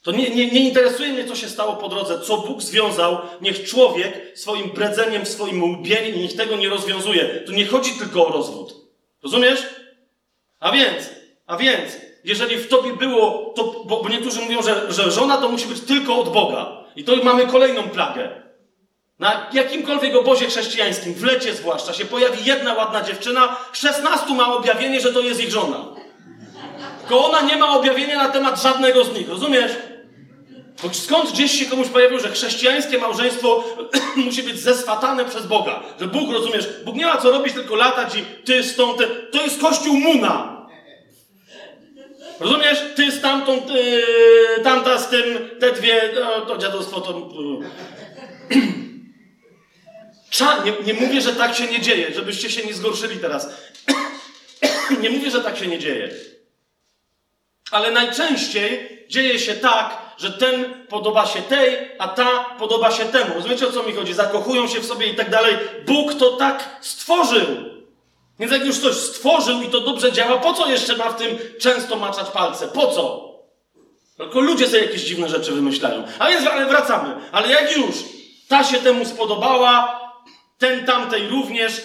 To nie, nie, nie interesuje mnie, co się stało po drodze, co Bóg związał. Niech człowiek swoim bredzeniem, swoim łbieniem, niech tego nie rozwiązuje. Tu nie chodzi tylko o rozwód. Rozumiesz? A więc, a więc, jeżeli w tobie było, to, bo, bo niektórzy mówią, że, że żona to musi być tylko od Boga. I to mamy kolejną plagę. Na jakimkolwiek obozie chrześcijańskim, w lecie zwłaszcza, się pojawi jedna ładna dziewczyna, 16 ma objawienie, że to jest ich żona. Tylko ona nie ma objawienia na temat żadnego z nich, rozumiesz? Bo skąd gdzieś się komuś pojawiło, że chrześcijańskie małżeństwo musi być zeswatane przez Boga? Że Bóg, rozumiesz, Bóg nie ma co robić, tylko latać i ty z tą, ty, to jest kościół Muna. Rozumiesz? Ty z tamtą, yy, tamta z tym, te dwie, no, to dziadostwo to... Yy. Cza, nie, nie mówię, że tak się nie dzieje, żebyście się nie zgorszyli teraz. nie mówię, że tak się nie dzieje. Ale najczęściej dzieje się tak, że ten podoba się tej, a ta podoba się temu. Rozumiecie o co mi chodzi? Zakochują się w sobie i tak dalej. Bóg to tak stworzył. Więc jak już coś stworzył i to dobrze działa, po co jeszcze ma w tym często maczać palce? Po co? Tylko ludzie sobie jakieś dziwne rzeczy wymyślają. A więc wracamy. Ale jak już ta się temu spodobała, ten tamtej również,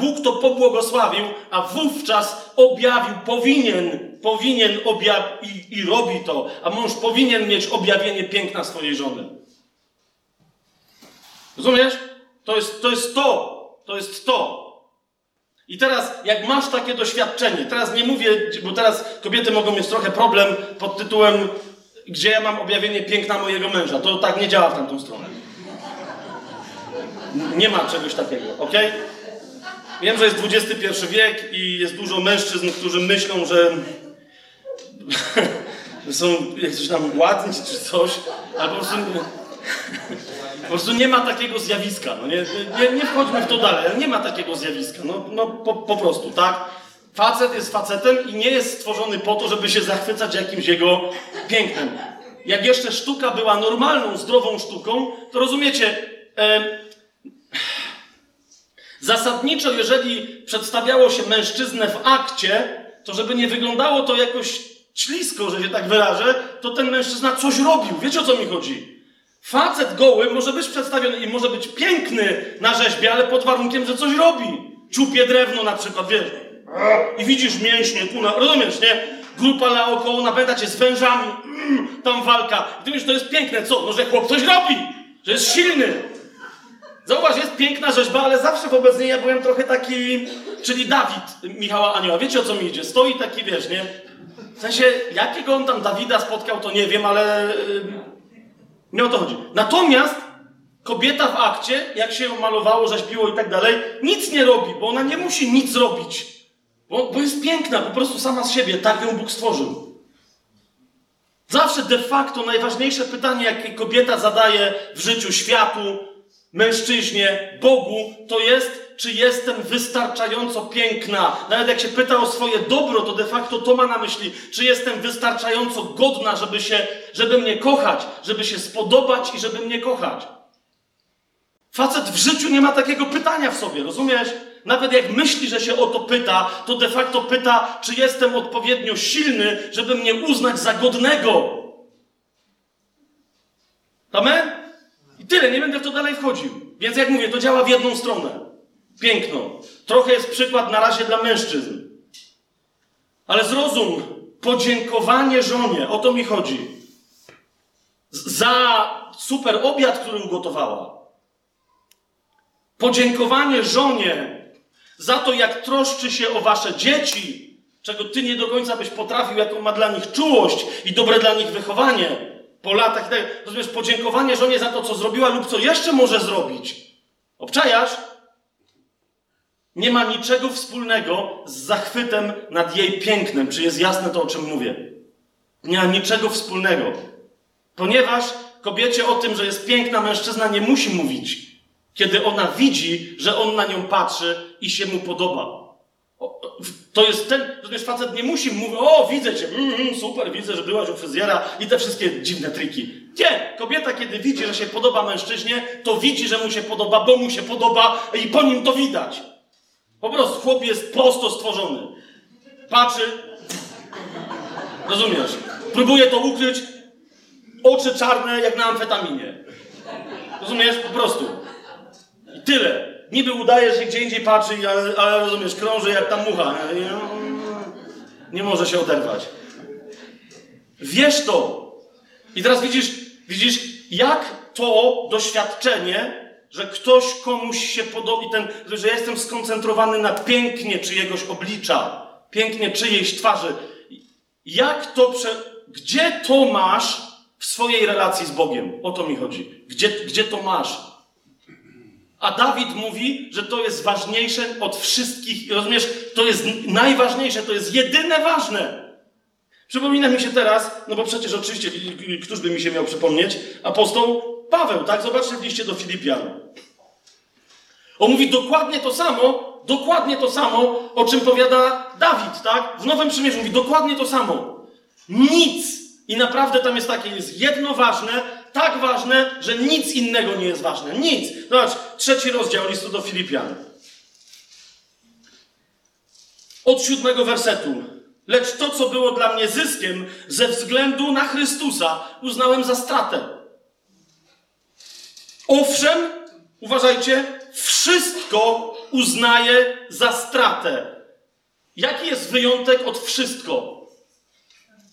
Bóg to pobłogosławił, a wówczas objawił, powinien, powinien objawić i, i robi to, a mąż powinien mieć objawienie piękna swojej żony. Rozumiesz? To jest, to jest to. To jest to. I teraz, jak masz takie doświadczenie, teraz nie mówię, bo teraz kobiety mogą mieć trochę problem pod tytułem, gdzie ja mam objawienie piękna mojego męża. To tak nie działa w tamtą stronę. Nie ma czegoś takiego, ok? Wiem, że jest XXI wiek i jest dużo mężczyzn, którzy myślą, że, są jakieś tam ładni czy coś, ale po prostu, po prostu nie ma takiego zjawiska. No nie, nie, nie wchodźmy w to dalej, ale nie ma takiego zjawiska. No, no po, po prostu, tak? Facet jest facetem i nie jest stworzony po to, żeby się zachwycać jakimś jego pięknem. Jak jeszcze sztuka była normalną, zdrową sztuką, to rozumiecie, e, Zasadniczo, jeżeli przedstawiało się mężczyznę w akcie, to żeby nie wyglądało to jakoś ślisko, że się tak wyrażę, to ten mężczyzna coś robił. Wiecie o co mi chodzi? Facet goły może być przedstawiony i może być piękny na rzeźbie, ale pod warunkiem, że coś robi. Czupie drewno na przykład, wiesz. I widzisz mięśnie, kuna, rozumiesz, nie? Grupa naokoło napędza cię z wężami, mm, tam walka. Ty mówisz, to jest piękne, co? No, że chłop coś robi, że jest silny. Zauważ, jest piękna rzeźba, ale zawsze wobec niej ja byłem trochę taki, czyli Dawid Michała Anioła. Wiecie o co mi idzie? Stoi taki, wiesz, nie? W sensie, jakiego on tam Dawida spotkał, to nie wiem, ale yy, nie o to chodzi. Natomiast kobieta w akcie, jak się ją malowało, rzeźbiło i tak dalej, nic nie robi, bo ona nie musi nic zrobić. Bo, bo jest piękna, po prostu sama z siebie. Tak ją Bóg stworzył. Zawsze de facto najważniejsze pytanie, jakie kobieta zadaje w życiu światu, mężczyźnie, Bogu, to jest, czy jestem wystarczająco piękna. Nawet jak się pyta o swoje dobro, to de facto to ma na myśli, czy jestem wystarczająco godna, żeby, się, żeby mnie kochać, żeby się spodobać i żeby mnie kochać. Facet w życiu nie ma takiego pytania w sobie, rozumiesz? Nawet jak myśli, że się o to pyta, to de facto pyta, czy jestem odpowiednio silny, żeby mnie uznać za godnego. Amen? I tyle, nie będę w to dalej wchodził. Więc jak mówię, to działa w jedną stronę. Piękno. Trochę jest przykład na razie dla mężczyzn. Ale zrozum, podziękowanie żonie, o to mi chodzi. Za super obiad, który ugotowała. Podziękowanie żonie za to, jak troszczy się o wasze dzieci, czego ty nie do końca byś potrafił, jaką ma dla nich czułość i dobre dla nich wychowanie po latach i tak rozumiesz, podziękowanie żonie za to, co zrobiła lub co jeszcze może zrobić. Obczajasz? Nie ma niczego wspólnego z zachwytem nad jej pięknem. Czy jest jasne to, o czym mówię? Nie ma niczego wspólnego. Ponieważ kobiecie o tym, że jest piękna mężczyzna, nie musi mówić. Kiedy ona widzi, że on na nią patrzy i się mu podoba. To jest ten, rozumiesz, facet nie musi mówić, o, widzę cię, mm, mm, super, widzę, że byłaś u fryzjera i te wszystkie dziwne triki. Nie, kobieta, kiedy widzi, że się podoba mężczyźnie, to widzi, że mu się podoba, bo mu się podoba i po nim to widać. Po prostu chłop jest prosto stworzony. Patrzy, rozumiesz, próbuje to ukryć, oczy czarne jak na amfetaminie. Rozumiesz? Po prostu. I tyle. Niby udaje, że gdzie indziej patrzy, ale, ale rozumiesz, krąży jak ta mucha. Nie może się oderwać. Wiesz to. I teraz widzisz, widzisz, jak to doświadczenie, że ktoś komuś się podoba, ten, że jestem skoncentrowany na pięknie czyjegoś oblicza, pięknie czyjejś twarzy. Jak to prze... Gdzie to masz w swojej relacji z Bogiem? O to mi chodzi. Gdzie, gdzie to masz? A Dawid mówi, że to jest ważniejsze od wszystkich. Rozumiesz? To jest najważniejsze, to jest jedyne ważne. Przypomina mi się teraz, no bo przecież oczywiście, któż by mi się miał przypomnieć? Apostoł Paweł, tak? Zobaczcie w liście do Filipian. On mówi dokładnie to samo, dokładnie to samo, o czym powiada Dawid, tak? W Nowym Przymierzu mówi dokładnie to samo. Nic. I naprawdę tam jest takie, jest jedno ważne, tak ważne, że nic innego nie jest ważne. Nic. Zobacz, trzeci rozdział listu do Filipian. Od siódmego wersetu. Lecz to, co było dla mnie zyskiem, ze względu na Chrystusa, uznałem za stratę. Owszem, uważajcie, wszystko uznaję za stratę. Jaki jest wyjątek od wszystko?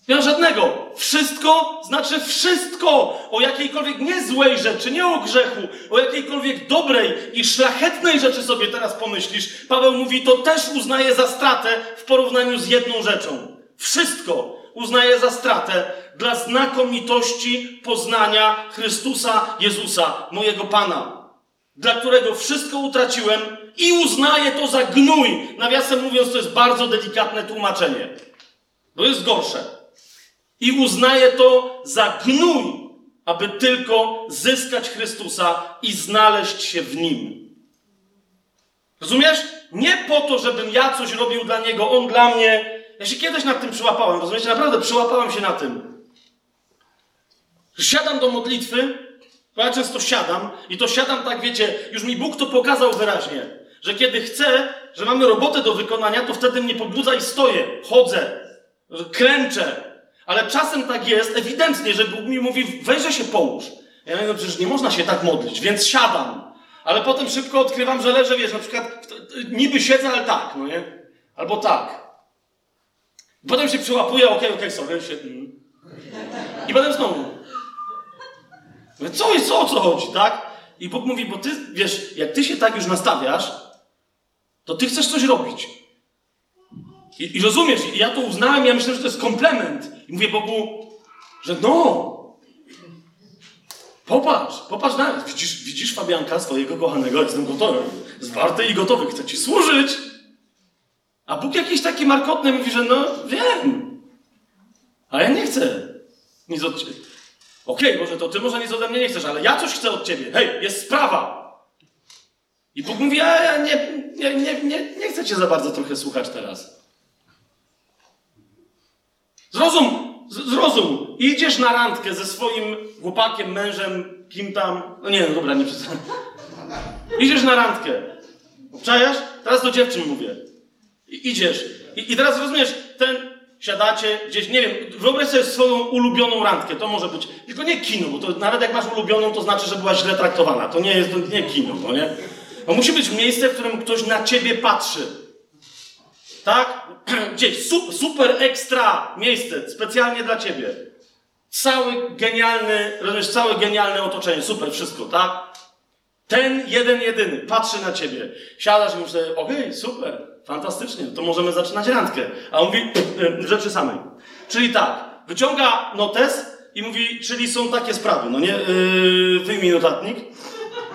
Nie ma żadnego. Wszystko znaczy wszystko. O jakiejkolwiek nie złej rzeczy, nie o grzechu, o jakiejkolwiek dobrej i szlachetnej rzeczy sobie teraz pomyślisz. Paweł mówi, to też uznaje za stratę w porównaniu z jedną rzeczą. Wszystko uznaje za stratę dla znakomitości poznania Chrystusa Jezusa, mojego Pana, dla którego wszystko utraciłem i uznaję to za gnój. Nawiasem mówiąc, to jest bardzo delikatne tłumaczenie. To jest gorsze i uznaje to za gnój, aby tylko zyskać Chrystusa i znaleźć się w Nim. Rozumiesz? Nie po to, żebym ja coś robił dla Niego, On dla mnie. Ja się kiedyś nad tym przyłapałem, rozumiecie? Naprawdę przyłapałem się na tym. Siadam do modlitwy, bo ja często siadam i to siadam tak, wiecie, już mi Bóg to pokazał wyraźnie, że kiedy chcę, że mamy robotę do wykonania, to wtedy mnie pobudza i stoję, chodzę, klęczę, ale czasem tak jest, ewidentnie, że Bóg mi mówi, weźże się połóż. Ja mówię, no przecież nie można się tak modlić, więc siadam. Ale potem szybko odkrywam, że leżę, wiesz, na przykład niby siedzę, ale tak, no nie? Albo tak. Potem się okay, okej, okay, sorry, się... Mm. I potem znowu. Co jest, co, o co chodzi, tak? I Bóg mówi, bo ty, wiesz, jak ty się tak już nastawiasz, to ty chcesz coś robić. I, I, rozumiesz, ja to uznałem, ja myślę, że to jest komplement. I mówię Bogu, że no, popatrz, popatrz na. Widzisz, widzisz Fabianka, swojego kochanego, jestem gotowy, zwarty i gotowy, chcę ci służyć. A Bóg jakiś taki markotny mówi, że no, wiem, a ja nie chcę nic od ciebie. Okej, okay, może to ty może nic ode mnie nie chcesz, ale ja coś chcę od ciebie. Hej, jest sprawa. I Bóg mówi, a ja nie, nie, nie, nie, nie chcę cię za bardzo trochę słuchać teraz. Zrozum, zrozum. Idziesz na randkę ze swoim chłopakiem, mężem, kim tam. No nie, no dobra, nie przesadzam. Idziesz na randkę. Obczajasz? Teraz do dziewczyn mówię. I, idziesz. I, I teraz rozumiesz, ten siadacie gdzieś, nie wiem, wyobraź sobie swoją ulubioną randkę. To może być, tylko nie kino, bo to nawet jak masz ulubioną, to znaczy, że byłaś źle traktowana. To nie jest nie kino, no nie? To musi być miejsce, w którym ktoś na ciebie patrzy. Tak? Gdzieś super ekstra miejsce, specjalnie dla ciebie. Cały genialny, rozumiesz, całe genialne otoczenie, super wszystko, tak? Ten jeden, jedyny patrzy na ciebie. Siadasz i mówisz okej, okay, super, fantastycznie, to możemy zaczynać randkę. A on mówi e, rzeczy samej. Czyli tak, wyciąga notes i mówi, czyli są takie sprawy, no nie? Yy, wyjmij notatnik.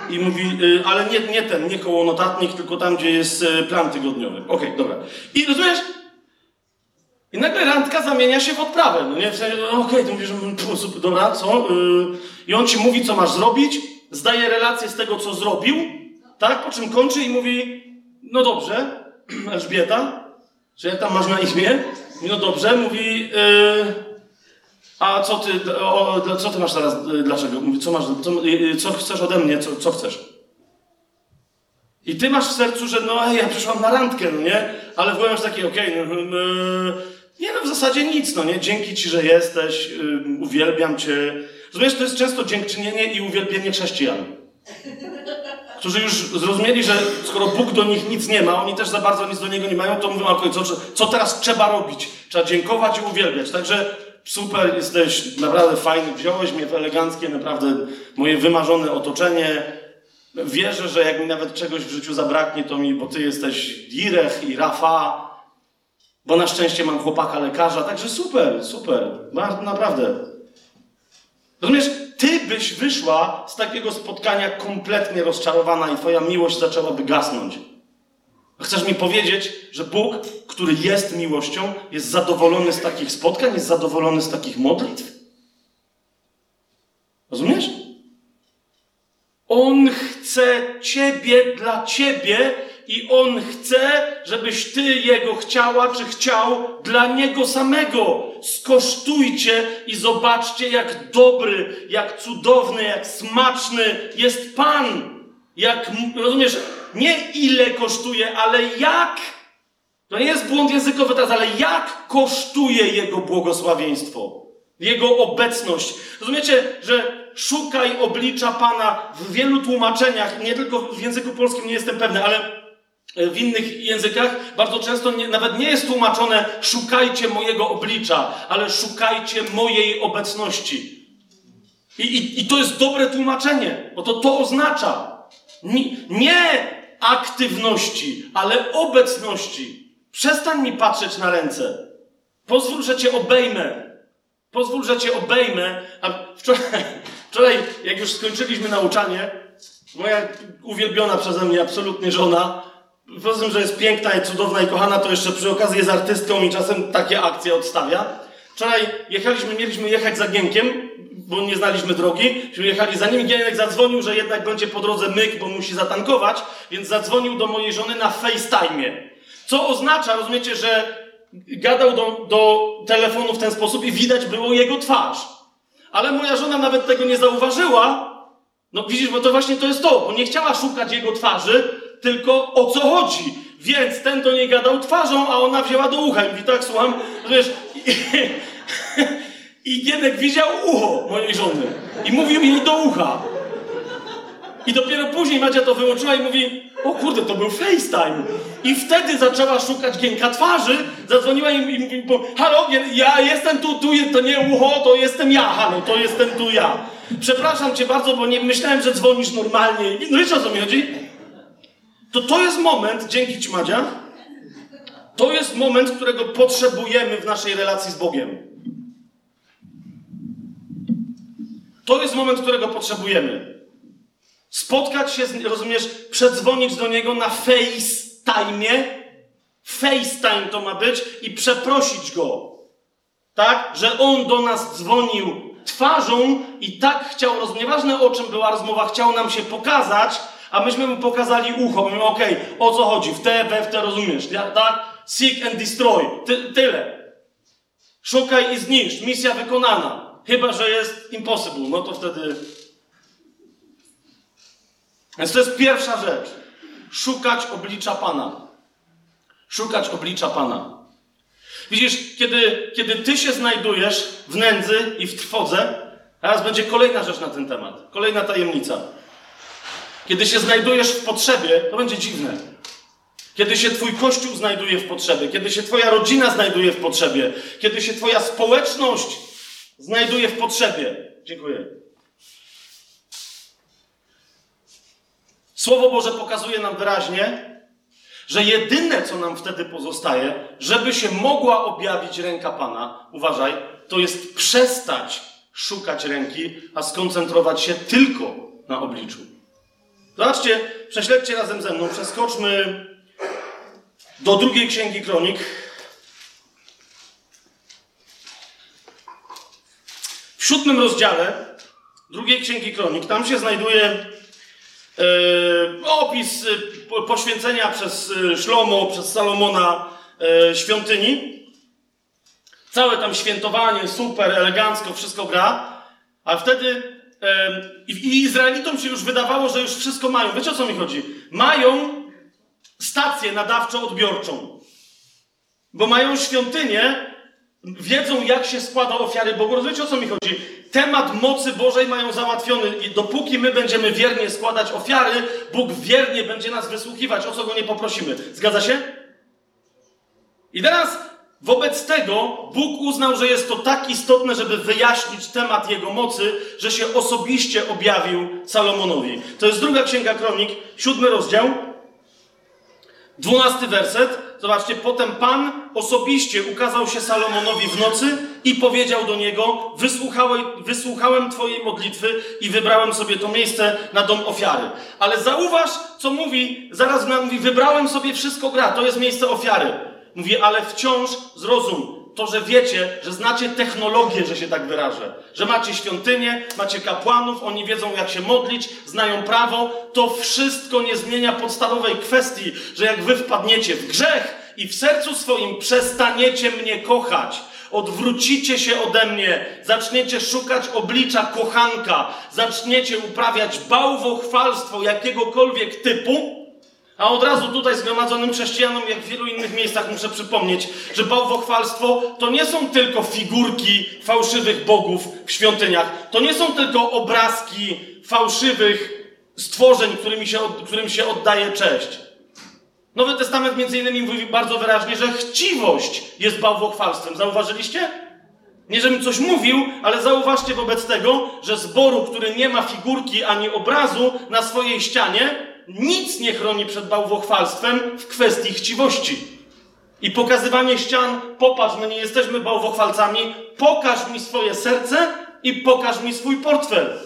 I mówi, y, ale nie, nie ten, nie koło notatnik, tylko tam, gdzie jest plan tygodniowy. Okej, okay, dobra. I rozumiesz? I nagle randka zamienia się w odprawę. No nie, w sensie, okej, okay, to mówisz, super, dobra, co? Y, I on ci mówi, co masz zrobić, zdaje relację z tego, co zrobił, tak? Po czym kończy i mówi, no dobrze, Elżbieta, że jak tam masz na imię? No dobrze, mówi, yy, a co ty, o, co ty masz teraz, y, dlaczego? Mówi, co masz, co, y, y, co chcesz ode mnie, co, co chcesz? I ty masz w sercu, że no ja przyszłam na randkę, no nie? Ale w głowie masz takie, okej, okay, no, no, nie no, w zasadzie nic, no nie? Dzięki ci, że jesteś, uwielbiam cię. rozumiesz, to jest często dziękczynienie i uwielbienie chrześcijan. Którzy już zrozumieli, że skoro Bóg do nich nic nie ma, oni też za bardzo nic do Niego nie mają, to mówią, ok, co, co teraz trzeba robić? Trzeba dziękować i uwielbiać. Także super, jesteś naprawdę fajny, wziąłeś mnie w eleganckie, naprawdę moje wymarzone otoczenie. Wierzę, że jak mi nawet czegoś w życiu zabraknie, to mi, bo ty jesteś Direch i Rafa, bo na szczęście mam chłopaka lekarza, także super, super, naprawdę. Rozumiesz, ty byś wyszła z takiego spotkania kompletnie rozczarowana i twoja miłość zaczęłaby gasnąć. Chcesz mi powiedzieć, że Bóg, który jest miłością, jest zadowolony z takich spotkań, jest zadowolony z takich modlitw? Rozumiesz? On chce Ciebie dla Ciebie i On chce, żebyś Ty Jego chciała czy chciał dla Niego samego. Skosztujcie i zobaczcie, jak dobry, jak cudowny, jak smaczny jest Pan. Jak, rozumiesz, nie ile kosztuje, ale jak. To nie jest błąd językowy teraz, ale jak kosztuje Jego błogosławieństwo, Jego obecność. Rozumiecie, że szukaj oblicza Pana w wielu tłumaczeniach, nie tylko w języku polskim nie jestem pewny, ale w innych językach bardzo często nie, nawet nie jest tłumaczone szukajcie mojego oblicza, ale szukajcie mojej obecności. I, i, i to jest dobre tłumaczenie, bo to to oznacza. Nie, nie aktywności, ale obecności. Przestań mi patrzeć na ręce. Pozwól, że cię obejmę. Pozwól, że cię obejmę. A wczoraj, wczoraj jak już skończyliśmy nauczanie, moja uwielbiona przeze mnie absolutnie żona poza tym, że jest piękna i cudowna i kochana, to jeszcze przy okazji jest artystką i czasem takie akcje odstawia. Wczoraj jechaliśmy, mieliśmy jechać za Gienkiem, bo nie znaliśmy drogi. Jechali za nim. Gienek zadzwonił, że jednak będzie po drodze myk, bo musi zatankować, więc zadzwonił do mojej żony na FaceTime. Co oznacza, rozumiecie, że gadał do, do telefonu w ten sposób i widać było jego twarz. Ale moja żona nawet tego nie zauważyła. No widzisz, bo to właśnie to jest to, bo nie chciała szukać jego twarzy, tylko o co chodzi. Więc ten do niej gadał twarzą, a ona wzięła do ucha. I tak, słucham, wiesz... I, Gienek widział ucho mojej żony. I mówił jej do ucha. I dopiero później Madzia to wyłączyła i mówi, o kurde, to był FaceTime. I wtedy zaczęła szukać Gienka twarzy, zadzwoniła i, i mówi, halo, ja jestem tu, tu, to nie ucho, to jestem ja, halo, to jestem tu ja. Przepraszam cię bardzo, bo nie myślałem, że dzwonisz normalnie. No wiesz o co mi chodzi? To to jest moment, dzięki Ci Madzia, to jest moment, którego potrzebujemy w naszej relacji z Bogiem. To jest moment, którego potrzebujemy. Spotkać się, z, rozumiesz, przedzwonić do Niego na FaceTime. FaceTime to ma być i przeprosić Go. Tak? Że On do nas dzwonił twarzą i tak chciał, nieważne o czym była rozmowa, chciał nam się pokazać, a myśmy mu pokazali ucho. Mówimy, okej, okay, o co chodzi? W te, we w te rozumiesz, tak? Seek and destroy. Ty, tyle. Szukaj i zniszcz. Misja wykonana. Chyba, że jest impossible. No to wtedy... Więc to jest pierwsza rzecz. Szukać oblicza Pana. Szukać oblicza Pana. Widzisz, kiedy, kiedy ty się znajdujesz w nędzy i w trwodze, teraz będzie kolejna rzecz na ten temat. Kolejna tajemnica. Kiedy się znajdujesz w potrzebie, to będzie dziwne. Kiedy się Twój kościół znajduje w potrzebie, kiedy się Twoja rodzina znajduje w potrzebie, kiedy się Twoja społeczność znajduje w potrzebie. Dziękuję. Słowo Boże pokazuje nam wyraźnie, że jedyne, co nam wtedy pozostaje, żeby się mogła objawić ręka Pana, uważaj, to jest przestać szukać ręki, a skoncentrować się tylko na obliczu. Zobaczcie, prześledźcie razem ze mną, przeskoczmy do drugiej księgi kronik. W siódmym rozdziale drugiej księgi kronik, tam się znajduje e, opis e, poświęcenia przez e, Szlomo, przez Salomona e, świątyni. Całe tam świętowanie, super, elegancko, wszystko gra. A wtedy i Izraelitom się już wydawało, że już wszystko mają. Wiecie o co mi chodzi? Mają stację nadawczo-odbiorczą. Bo mają świątynię, wiedzą, jak się składa ofiary Bogu. Rozumiecie, o co mi chodzi? Temat mocy Bożej mają załatwiony i dopóki my będziemy wiernie składać ofiary, Bóg wiernie będzie nas wysłuchiwać, o co Go nie poprosimy. Zgadza się? I teraz wobec tego Bóg uznał, że jest to tak istotne, żeby wyjaśnić temat Jego mocy, że się osobiście objawił Salomonowi. To jest druga Księga Kronik, siódmy rozdział, dwunasty werset. Zobaczcie, potem Pan osobiście ukazał się Salomonowi w nocy i powiedział do niego: Wysłuchałem, wysłuchałem Twojej modlitwy i wybrałem sobie to miejsce na dom ofiary. Ale zauważ, co mówi, zaraz mówi: Wybrałem sobie wszystko gra, to jest miejsce ofiary. Mówi, ale wciąż zrozum, to, że wiecie, że znacie technologię, że się tak wyrażę, że macie świątynię, macie kapłanów, oni wiedzą jak się modlić, znają prawo, to wszystko nie zmienia podstawowej kwestii, że jak wy wpadniecie w grzech i w sercu swoim przestaniecie mnie kochać, odwrócicie się ode mnie, zaczniecie szukać oblicza kochanka, zaczniecie uprawiać bałwochwalstwo jakiegokolwiek typu, a od razu tutaj zgromadzonym chrześcijanom, jak w wielu innych miejscach, muszę przypomnieć, że bałwochwalstwo to nie są tylko figurki fałszywych bogów w świątyniach, to nie są tylko obrazki fałszywych stworzeń, którymi się, którym się oddaje cześć. Nowy Testament między innymi mówi bardzo wyraźnie, że chciwość jest bałwochwalstwem. Zauważyliście? Nie, żebym coś mówił, ale zauważcie wobec tego, że zboru, który nie ma figurki ani obrazu na swojej ścianie, nic nie chroni przed bałwochwalstwem w kwestii chciwości. I pokazywanie ścian, popatrz, my nie jesteśmy bałwochwalcami, pokaż mi swoje serce i pokaż mi swój portfel.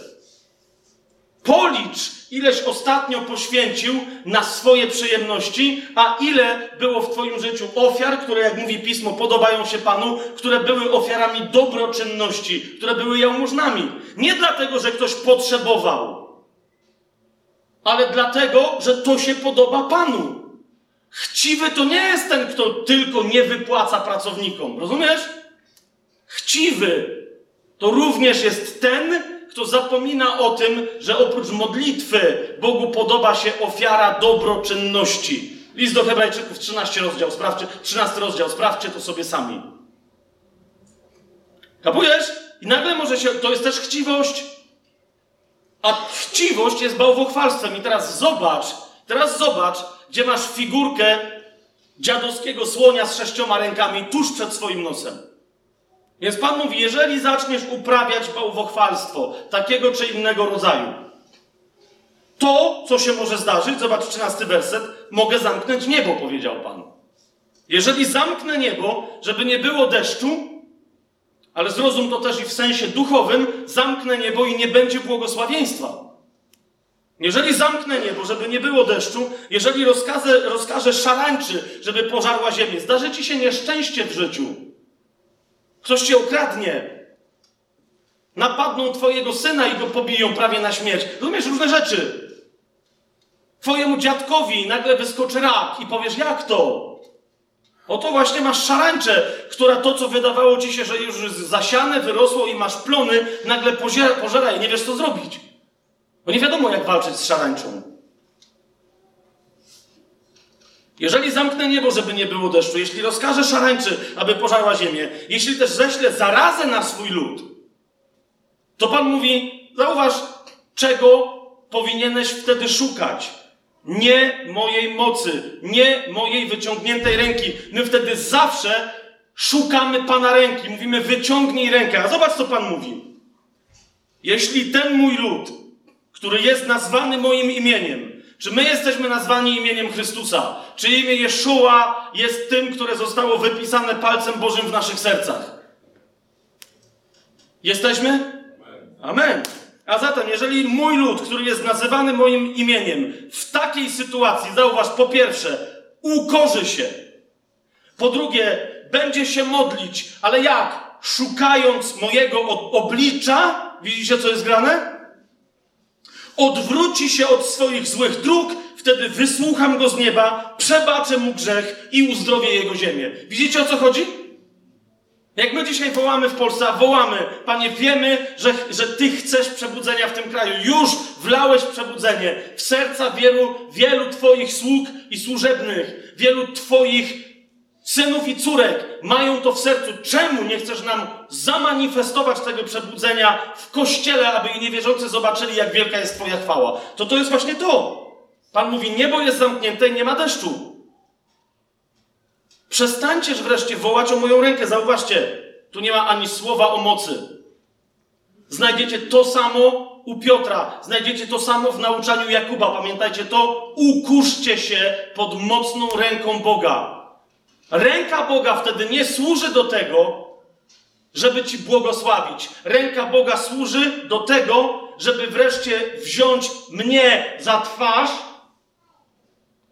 Policz, ileś ostatnio poświęcił na swoje przyjemności, a ile było w Twoim życiu ofiar, które, jak mówi pismo, podobają się Panu, które były ofiarami dobroczynności, które były jałmużnami. Nie dlatego, że ktoś potrzebował, ale dlatego, że to się podoba Panu. Chciwy to nie jest ten, kto tylko nie wypłaca pracownikom. Rozumiesz? Chciwy to również jest ten, kto zapomina o tym, że oprócz modlitwy Bogu podoba się ofiara dobroczynności. List do Hebrajczyków, 13 rozdział, sprawdźcie, 13 rozdział, sprawdźcie to sobie sami. Kapujesz? I nagle może się, to jest też chciwość. A chciwość jest bałwochwalstwem. I teraz zobacz, teraz zobacz, gdzie masz figurkę dziadowskiego słonia z sześcioma rękami tuż przed swoim nosem. Więc Pan mówi, jeżeli zaczniesz uprawiać bałwochwalstwo takiego czy innego rodzaju, to, co się może zdarzyć, zobacz 13 werset, mogę zamknąć niebo, powiedział Pan. Jeżeli zamknę niebo, żeby nie było deszczu, ale zrozum to też i w sensie duchowym, zamknę niebo i nie będzie błogosławieństwa. Jeżeli zamknę niebo, żeby nie było deszczu, jeżeli rozkazę, rozkażę szarańczy, żeby pożarła ziemię, zdarzy ci się nieszczęście w życiu. Ktoś cię okradnie. Napadną twojego syna i go pobiją prawie na śmierć. Rozumiesz różne rzeczy. Twojemu dziadkowi nagle wyskoczy rak i powiesz, jak to? Oto właśnie masz szarańczę, która to, co wydawało ci się, że już zasiane, wyrosło i masz plony, nagle pożera, pożera i nie wiesz, co zrobić. Bo nie wiadomo, jak walczyć z szarańczą. Jeżeli zamknę niebo, żeby nie było deszczu, jeśli rozkażę szarańczy, aby pożarła ziemię, jeśli też ześlę zarazę na swój lud, to Pan mówi, zauważ, czego powinieneś wtedy szukać. Nie mojej mocy, nie mojej wyciągniętej ręki. My wtedy zawsze szukamy Pana ręki. Mówimy, wyciągnij rękę. A zobacz, co Pan mówi. Jeśli ten mój lud, który jest nazwany moim imieniem, czy my jesteśmy nazwani imieniem Chrystusa? Czy imię Jeszua jest tym, które zostało wypisane palcem Bożym w naszych sercach? Jesteśmy? Amen. A zatem, jeżeli mój lud, który jest nazywany moim imieniem, w takiej sytuacji, zauważ, po pierwsze, ukorzy się, po drugie, będzie się modlić, ale jak? Szukając mojego oblicza, widzicie, co jest grane? Odwróci się od swoich złych dróg, wtedy wysłucham go z nieba, przebaczę mu grzech i uzdrowię jego ziemię. Widzicie, o co chodzi? Jak my dzisiaj wołamy w Polsce, wołamy, Panie, wiemy, że, że Ty chcesz przebudzenia w tym kraju. Już wlałeś przebudzenie w serca wielu, wielu Twoich sług i służebnych, wielu Twoich synów i córek mają to w sercu. Czemu nie chcesz nam zamanifestować tego przebudzenia w kościele, aby i niewierzący zobaczyli, jak wielka jest Twoja chwała? To to jest właśnie to. Pan mówi, niebo jest zamknięte i nie ma deszczu. Przestańcież wreszcie wołać o moją rękę. Zauważcie, tu nie ma ani słowa o mocy. Znajdziecie to samo u Piotra, znajdziecie to samo w nauczaniu Jakuba. Pamiętajcie to, ukuszcie się pod mocną ręką Boga. Ręka Boga wtedy nie służy do tego, żeby ci błogosławić. Ręka Boga służy do tego, żeby wreszcie wziąć mnie za twarz,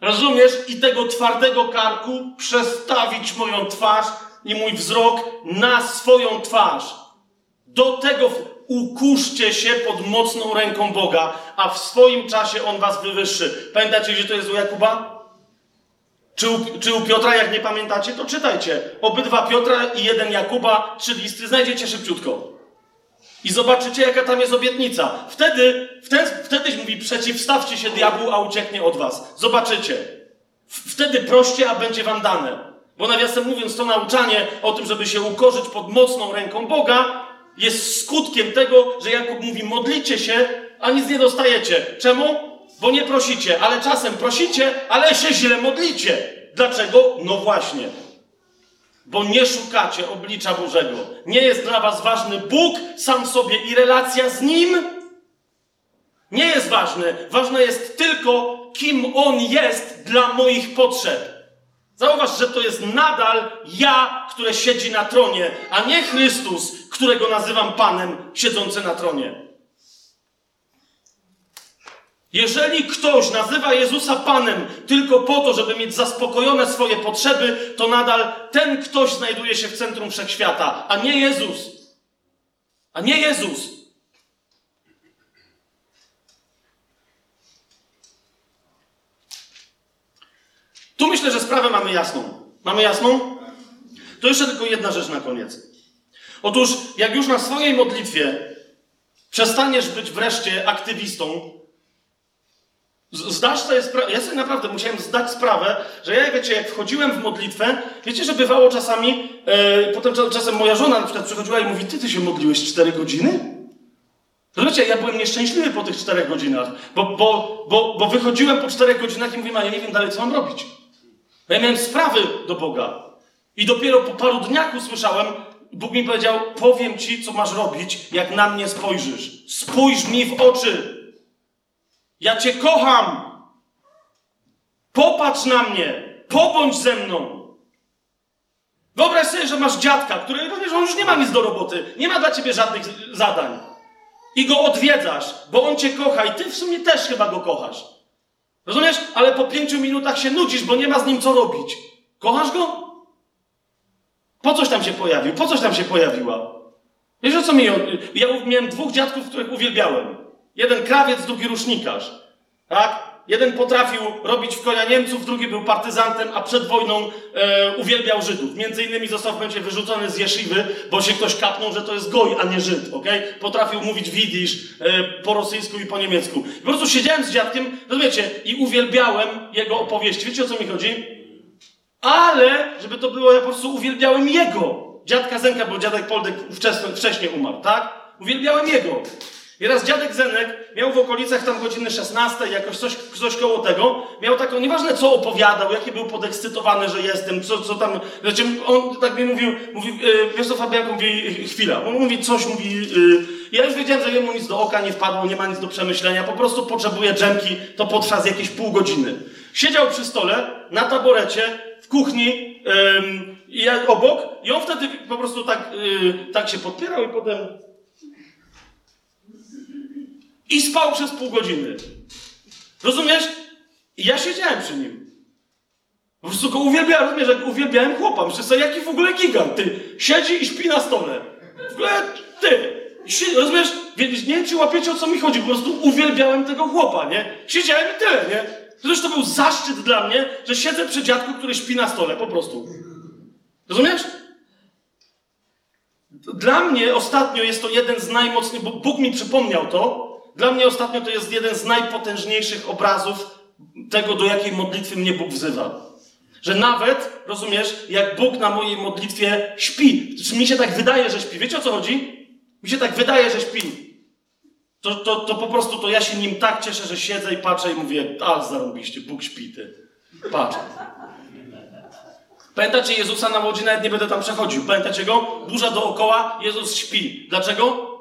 rozumiesz, i tego twardego karku przestawić moją twarz i mój wzrok na swoją twarz. Do tego ukuszcie się pod mocną ręką Boga, a w swoim czasie On was wywyższy. Pamiętacie, gdzie to jest u Jakuba? Czy u, czy u Piotra, jak nie pamiętacie, to czytajcie. Obydwa Piotra i jeden Jakuba, trzy listy, znajdziecie szybciutko. I zobaczycie, jaka tam jest obietnica. Wtedy, wtedy, wtedy mówi, przeciwstawcie się diabłu, a ucieknie od was. Zobaczycie. Wtedy proście, a będzie wam dane. Bo nawiasem mówiąc, to nauczanie o tym, żeby się ukorzyć pod mocną ręką Boga, jest skutkiem tego, że Jakub mówi, modlicie się, a nic nie dostajecie. Czemu? Bo nie prosicie, ale czasem prosicie, ale się źle modlicie. Dlaczego? No właśnie. Bo nie szukacie oblicza Bożego. Nie jest dla was ważny Bóg sam sobie i relacja z Nim. Nie jest ważny. Ważne jest tylko, kim On jest dla moich potrzeb. Zauważ, że to jest nadal ja, które siedzi na tronie, a nie Chrystus, którego nazywam Panem, siedzący na tronie. Jeżeli ktoś nazywa Jezusa Panem tylko po to, żeby mieć zaspokojone swoje potrzeby, to nadal ten ktoś znajduje się w centrum wszechświata, a nie Jezus. A nie Jezus. Tu myślę, że sprawę mamy jasną. Mamy jasną? To jeszcze tylko jedna rzecz na koniec. Otóż, jak już na swojej modlitwie przestaniesz być wreszcie aktywistą, zdasz sobie sprawę, ja sobie naprawdę musiałem zdać sprawę, że ja, wiecie, jak wchodziłem w modlitwę, wiecie, że bywało czasami, e, potem czasem moja żona na przykład przychodziła i mówi, ty, ty się modliłeś 4 godziny? Rozumiecie, ja byłem nieszczęśliwy po tych 4 godzinach, bo, bo, bo, bo wychodziłem po 4 godzinach i mówiłem, a ja nie wiem dalej, co mam robić. Bo ja miałem sprawy do Boga. I dopiero po paru dniach usłyszałem, Bóg mi powiedział, powiem ci, co masz robić, jak na mnie spojrzysz. Spójrz mi w oczy. Ja cię kocham. Popatrz na mnie. Pobądź ze mną. Wyobraź sobie, że masz dziadka, który, rozumiesz, on już nie ma nic do roboty. Nie ma dla ciebie żadnych zadań. I go odwiedzasz, bo on cię kocha i ty w sumie też chyba go kochasz. Rozumiesz? Ale po pięciu minutach się nudzisz, bo nie ma z nim co robić. Kochasz go? Po coś tam się pojawił? Po coś tam się pojawiła? Wiesz o co mi? Ja miałem dwóch dziadków, których uwielbiałem. Jeden krawiec, drugi rusznikarz. Tak? Jeden potrafił robić w konia Niemców, drugi był partyzantem, a przed wojną e, uwielbiał Żydów. Między innymi został w momencie wyrzucony z jeszywy, bo się ktoś kapnął, że to jest goj, a nie Żyd. Okay? Potrafił mówić widzisz e, po rosyjsku i po niemiecku. po prostu siedziałem z dziadkiem, rozumiecie, i uwielbiałem jego opowieści. Wiecie o co mi chodzi? Ale, żeby to było, ja po prostu uwielbiałem jego. Dziadka Zenka, bo dziadek Poldek wcześniej umarł, tak? Uwielbiałem jego. I raz dziadek Zenek miał w okolicach tam godziny 16, jakoś coś, coś koło tego, miał taką, nieważne co opowiadał, jaki był podekscytowany, że jestem, co, co tam, znaczy on tak mi mówił, mówi, yy, wiesz co Fabianku, mówi, chwila, on mówi coś, mówi, yy, ja już wiedziałem, że jemu nic do oka nie wpadło, nie ma nic do przemyślenia, po prostu potrzebuje dżemki, to potrwa z jakieś pół godziny. Siedział przy stole, na taborecie, w kuchni, yy, ja obok, i on wtedy po prostu tak, yy, tak się podpierał i potem i spał przez pół godziny. Rozumiesz? I ja siedziałem przy nim. Po prostu go uwielbiałem, rozumiesz, jak uwielbiałem chłopa. Myślę sobie, jaki w ogóle gigant, ty. Siedzi i śpi na stole. W ogóle, ty. Rozumiesz? Nie wiem, czy łapiecie, o co mi chodzi. Po prostu uwielbiałem tego chłopa, nie? Siedziałem i tyle, nie? Zresztą to był zaszczyt dla mnie, że siedzę przy dziadku, który śpi na stole, po prostu. Rozumiesz? Dla mnie ostatnio jest to jeden z najmocniejszych, bo Bóg mi przypomniał to, dla mnie ostatnio to jest jeden z najpotężniejszych obrazów tego, do jakiej modlitwy mnie Bóg wzywa. Że nawet, rozumiesz, jak Bóg na mojej modlitwie śpi. Czy mi się tak wydaje, że śpi? Wiecie o co chodzi? Mi się tak wydaje, że śpi. To, to, to po prostu to ja się nim tak cieszę, że siedzę i patrzę i mówię, a zarobiście, Bóg śpi ty. Patrz. Pamiętacie Jezusa na łodzi? Nawet nie będę tam przechodził. Pamiętacie go? Burza dookoła, Jezus śpi. Dlaczego?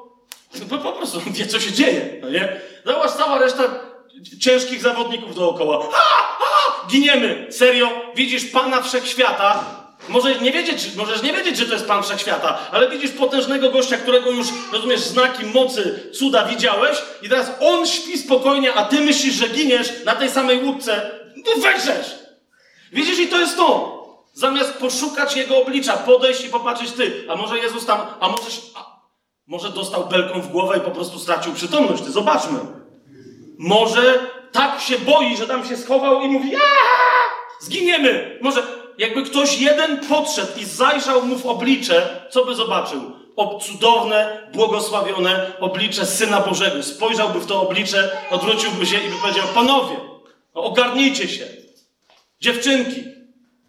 No po prostu wie, co się dzieje, no nie? Zobacz, cała reszta ciężkich zawodników dookoła. Ha! Ha! Giniemy! Serio? Widzisz Pana Wszechświata? Może nie wiedzieć, możesz nie wiedzieć, że to jest Pan Wszechświata, ale widzisz potężnego gościa, którego już, rozumiesz, znaki mocy, cuda widziałeś i teraz on śpi spokojnie, a ty myślisz, że giniesz na tej samej łódce. No weźesz! Widzisz, i to jest to. Zamiast poszukać Jego oblicza, podejść i popatrzeć ty, a może Jezus tam, a może, może dostał belką w głowę i po prostu stracił przytomność, zobaczmy. Może tak się boi, że tam się schował i mówi, zginiemy. Może jakby ktoś jeden podszedł i zajrzał mu w oblicze, co by zobaczył? O cudowne, błogosławione oblicze Syna Bożego. Spojrzałby w to oblicze, odwróciłby się i by powiedział, panowie, no ogarnijcie się. Dziewczynki,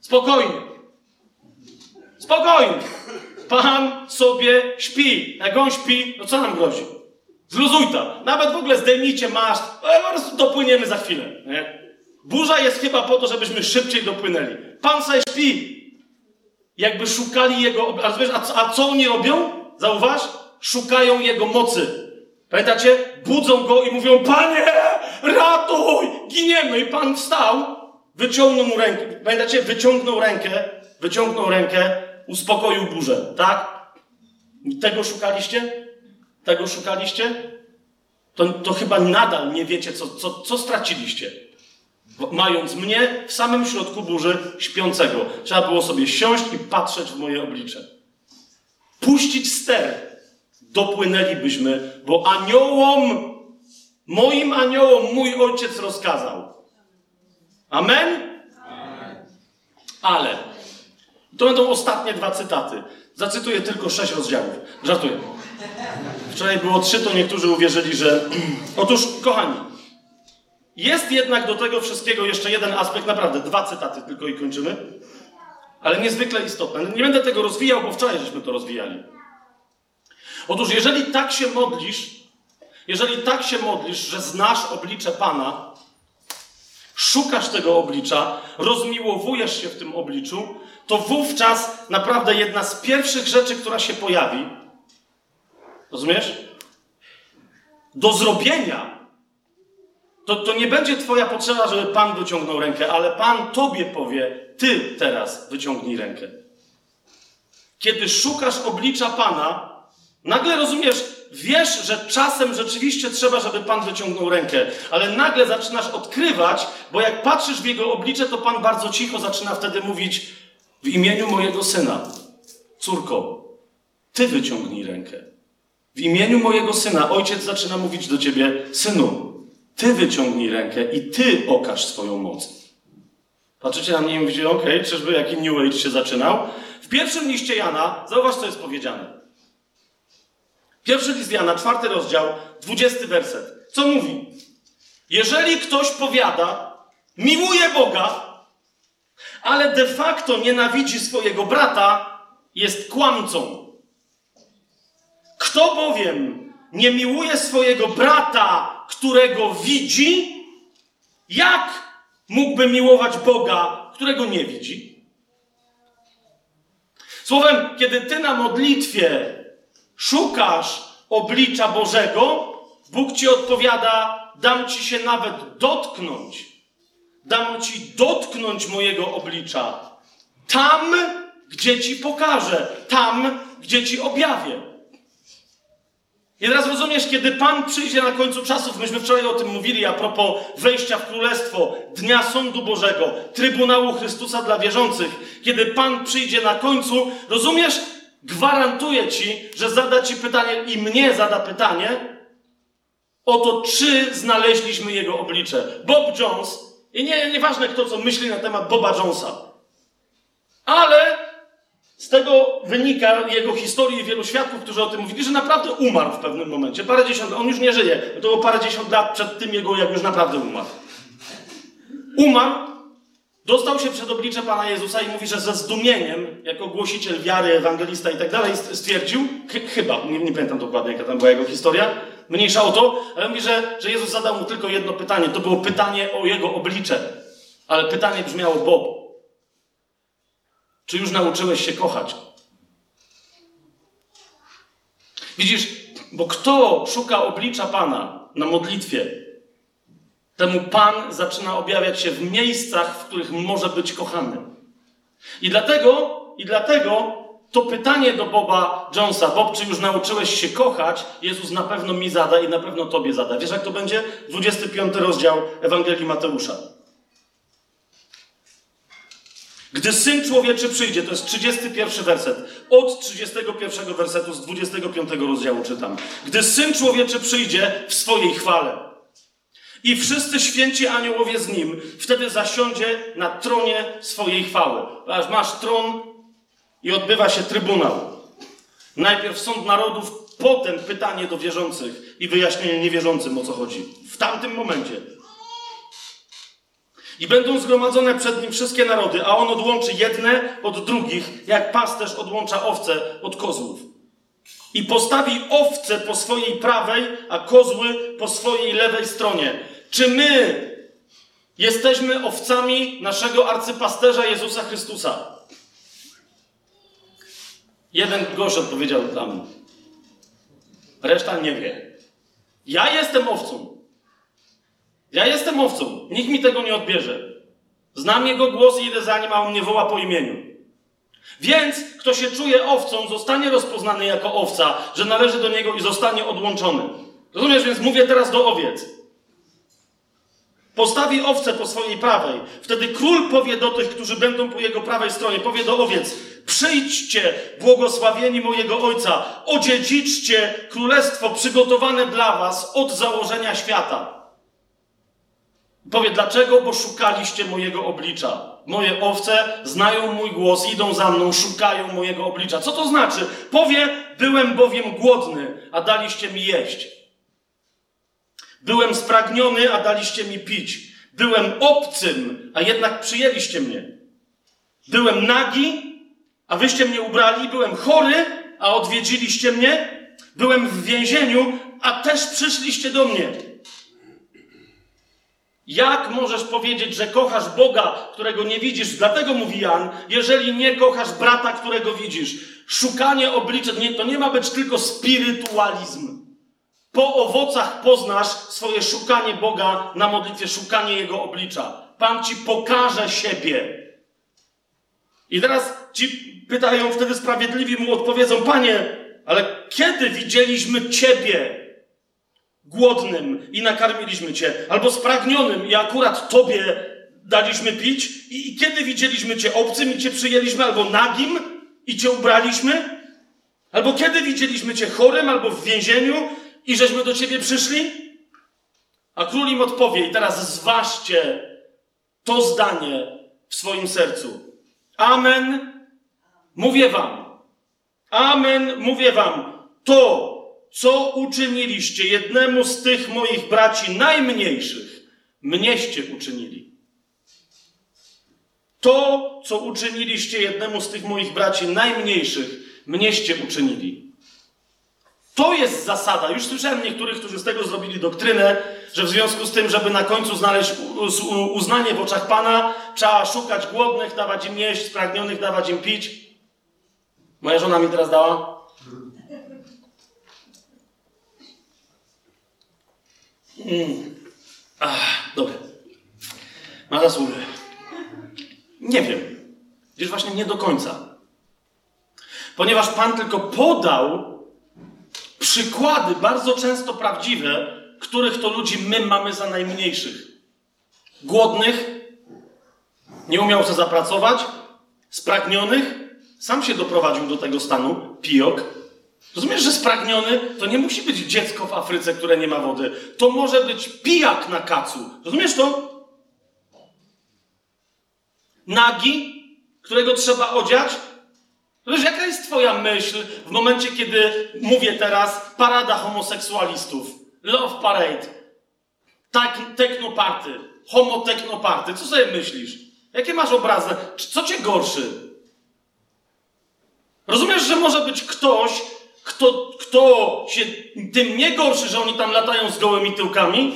spokojnie. Spokojnie. Pan sobie śpi. Jak on śpi, to co nam grozi? Zluzuj to. Nawet w ogóle zdejmijcie maszt. Prostu dopłyniemy za chwilę. Nie? Burza jest chyba po to, żebyśmy szybciej dopłynęli. Pan sobie śpi. Jakby szukali jego... A, wiesz, a, a co oni robią? Zauważ? Szukają jego mocy. Pamiętacie? Budzą go i mówią, Panie, ratuj! Giniemy! I Pan wstał, wyciągnął mu rękę. Pamiętacie? Wyciągnął rękę, wyciągnął rękę, uspokoił burzę. Tak? Tego szukaliście? Tego szukaliście? To, to chyba nadal nie wiecie, co, co, co straciliście. Mając mnie w samym środku burzy śpiącego. Trzeba było sobie siąść i patrzeć w moje oblicze. Puścić ster. Dopłynęlibyśmy, bo aniołom, moim aniołom mój ojciec rozkazał. Amen? Ale. To będą ostatnie dwa cytaty. Zacytuję tylko sześć rozdziałów. Żartuję. Wczoraj było trzy, to niektórzy uwierzyli, że. Otóż, kochani, jest jednak do tego wszystkiego jeszcze jeden aspekt, naprawdę, dwa cytaty tylko i kończymy, ale niezwykle istotne. Nie będę tego rozwijał, bo wczoraj żeśmy to rozwijali. Otóż, jeżeli tak się modlisz, jeżeli tak się modlisz, że znasz oblicze Pana, szukasz tego oblicza, rozmiłowujesz się w tym obliczu, to wówczas naprawdę jedna z pierwszych rzeczy, która się pojawi, rozumiesz? Do zrobienia. To, to nie będzie Twoja potrzeba, żeby Pan wyciągnął rękę, ale Pan Tobie powie: Ty teraz wyciągnij rękę. Kiedy szukasz oblicza Pana, nagle rozumiesz, wiesz, że czasem rzeczywiście trzeba, żeby Pan wyciągnął rękę, ale nagle zaczynasz odkrywać, bo jak patrzysz w Jego oblicze, to Pan bardzo cicho zaczyna wtedy mówić: w imieniu mojego syna, córko, ty wyciągnij rękę. W imieniu mojego syna ojciec zaczyna mówić do ciebie, synu, ty wyciągnij rękę i ty okaż swoją moc. Patrzycie na mnie i mówicie, okay, czyżby jaki New Age się zaczynał? W pierwszym liście Jana, zauważ co jest powiedziane. Pierwszy list Jana, czwarty rozdział, dwudziesty werset. Co mówi? Jeżeli ktoś powiada, miłuje Boga, ale de facto nienawidzi swojego brata, jest kłamcą. Kto bowiem nie miłuje swojego brata, którego widzi, jak mógłby miłować Boga, którego nie widzi? Słowem, kiedy ty na modlitwie szukasz oblicza Bożego, Bóg ci odpowiada: Dam ci się nawet dotknąć dam ci dotknąć mojego oblicza. Tam, gdzie ci pokażę, tam, gdzie ci objawię. I teraz rozumiesz, kiedy Pan przyjdzie na końcu czasów, myśmy wczoraj o tym mówili a propos wejścia w Królestwo, Dnia Sądu Bożego, Trybunału Chrystusa dla wierzących, kiedy Pan przyjdzie na końcu, rozumiesz, gwarantuję Ci, że zada Ci pytanie i mnie zada pytanie o to, czy znaleźliśmy Jego oblicze. Bob Jones i nie, nieważne kto co myśli na temat Boba Jonesa. Ale z tego wynika jego historii i wielu świadków, którzy o tym mówili, że naprawdę umarł w pewnym momencie. Parę dziesiąt, on już nie żyje. To było parę dziesiąt lat przed tym jego, jak już naprawdę umarł. Umarł Dostał się przed oblicze Pana Jezusa i mówi, że ze zdumieniem, jako głosiciel wiary, ewangelista i tak dalej, stwierdził, ch chyba, nie, nie pamiętam dokładnie, jaka tam była jego historia, mniejsza o to, ale mówi, że, że Jezus zadał mu tylko jedno pytanie. To było pytanie o jego oblicze. Ale pytanie brzmiało, Bob, czy już nauczyłeś się kochać? Widzisz, bo kto szuka oblicza Pana na modlitwie, temu Pan zaczyna objawiać się w miejscach, w których może być kochany. I dlatego, i dlatego to pytanie do Boba Jonesa, Bob, czy już nauczyłeś się kochać, Jezus na pewno mi zada i na pewno Tobie zada. Wiesz, jak to będzie? 25 rozdział Ewangelii Mateusza. Gdy Syn Człowieczy przyjdzie, to jest 31 werset. Od 31 wersetu z 25 rozdziału czytam. Gdy Syn Człowieczy przyjdzie w swojej chwale i wszyscy święci aniołowie z Nim, wtedy zasiądzie na tronie swojej chwały. Masz tron i odbywa się trybunał. Najpierw sąd narodów, potem pytanie do wierzących i wyjaśnienie niewierzącym o co chodzi. W tamtym momencie. I będą zgromadzone przed nim wszystkie narody, a on odłączy jedne od drugich, jak pasterz odłącza owce od kozłów. I postawi owce po swojej prawej, a kozły po swojej lewej stronie. Czy my jesteśmy owcami naszego arcypasterza Jezusa Chrystusa? Jeden gość odpowiedział tam. Reszta nie wie. Ja jestem owcą. Ja jestem owcą. Nikt mi tego nie odbierze. Znam jego głos i idę za nim, a on mnie woła po imieniu. Więc kto się czuje owcą, zostanie rozpoznany jako owca, że należy do niego i zostanie odłączony. Rozumiesz, więc mówię teraz do owiec. Postawi owce po swojej prawej. Wtedy król powie do tych, którzy będą po jego prawej stronie, powie do owiec: Przyjdźcie, błogosławieni mojego ojca, odziedziczcie królestwo przygotowane dla was od założenia świata. Powie dlaczego? Bo szukaliście mojego oblicza. Moje owce znają mój głos, idą za mną, szukają mojego oblicza. Co to znaczy? Powie, byłem bowiem głodny, a daliście mi jeść. Byłem spragniony, a daliście mi pić. Byłem obcym, a jednak przyjęliście mnie. Byłem nagi, a wyście mnie ubrali. Byłem chory, a odwiedziliście mnie. Byłem w więzieniu, a też przyszliście do mnie. Jak możesz powiedzieć, że kochasz Boga, którego nie widzisz? Dlatego mówi Jan, jeżeli nie kochasz brata, którego widzisz. Szukanie oblicza, nie, to nie ma być tylko spirytualizm. Po owocach poznasz swoje szukanie Boga na modlitwie, szukanie Jego oblicza. Pan ci pokaże siebie. I teraz ci pytają, wtedy sprawiedliwi mu odpowiedzą, Panie, ale kiedy widzieliśmy Ciebie? głodnym i nakarmiliśmy cię, albo spragnionym i akurat tobie daliśmy pić, i, i kiedy widzieliśmy cię obcym i cię przyjęliśmy, albo nagim i cię ubraliśmy, albo kiedy widzieliśmy cię chorym, albo w więzieniu i żeśmy do ciebie przyszli? A król im odpowie, i teraz zważcie to zdanie w swoim sercu. Amen, mówię wam. Amen, mówię wam. To, co uczyniliście jednemu z tych moich braci najmniejszych, mnieście uczynili. To, co uczyniliście jednemu z tych moich braci najmniejszych, mnieście uczynili. To jest zasada. Już słyszałem niektórych, którzy z tego zrobili doktrynę, że w związku z tym, żeby na końcu znaleźć uznanie w oczach Pana, trzeba szukać głodnych, dawać im jeść, spragnionych, dawać im pić. Moja żona mi teraz dała. Mm. Ach, dobra. Ma zasługę. Nie wiem. Gdzieś właśnie nie do końca. Ponieważ Pan tylko podał przykłady, bardzo często prawdziwe, których to ludzi my mamy za najmniejszych. Głodnych, nie umiał się zapracować, spragnionych, sam się doprowadził do tego stanu, pijok, Rozumiesz, że spragniony to nie musi być dziecko w Afryce, które nie ma wody. To może być pijak na kacu. Rozumiesz to? Nagi, którego trzeba odziać. Wiesz, jaka jest twoja myśl w momencie, kiedy mówię teraz parada homoseksualistów, love parade, tak, technoparty, homotechnoparty. Co sobie myślisz? Jakie masz obrazy? Co cię gorszy? Rozumiesz, że może być ktoś, kto, kto się tym nie gorszy, że oni tam latają z gołymi tyłkami?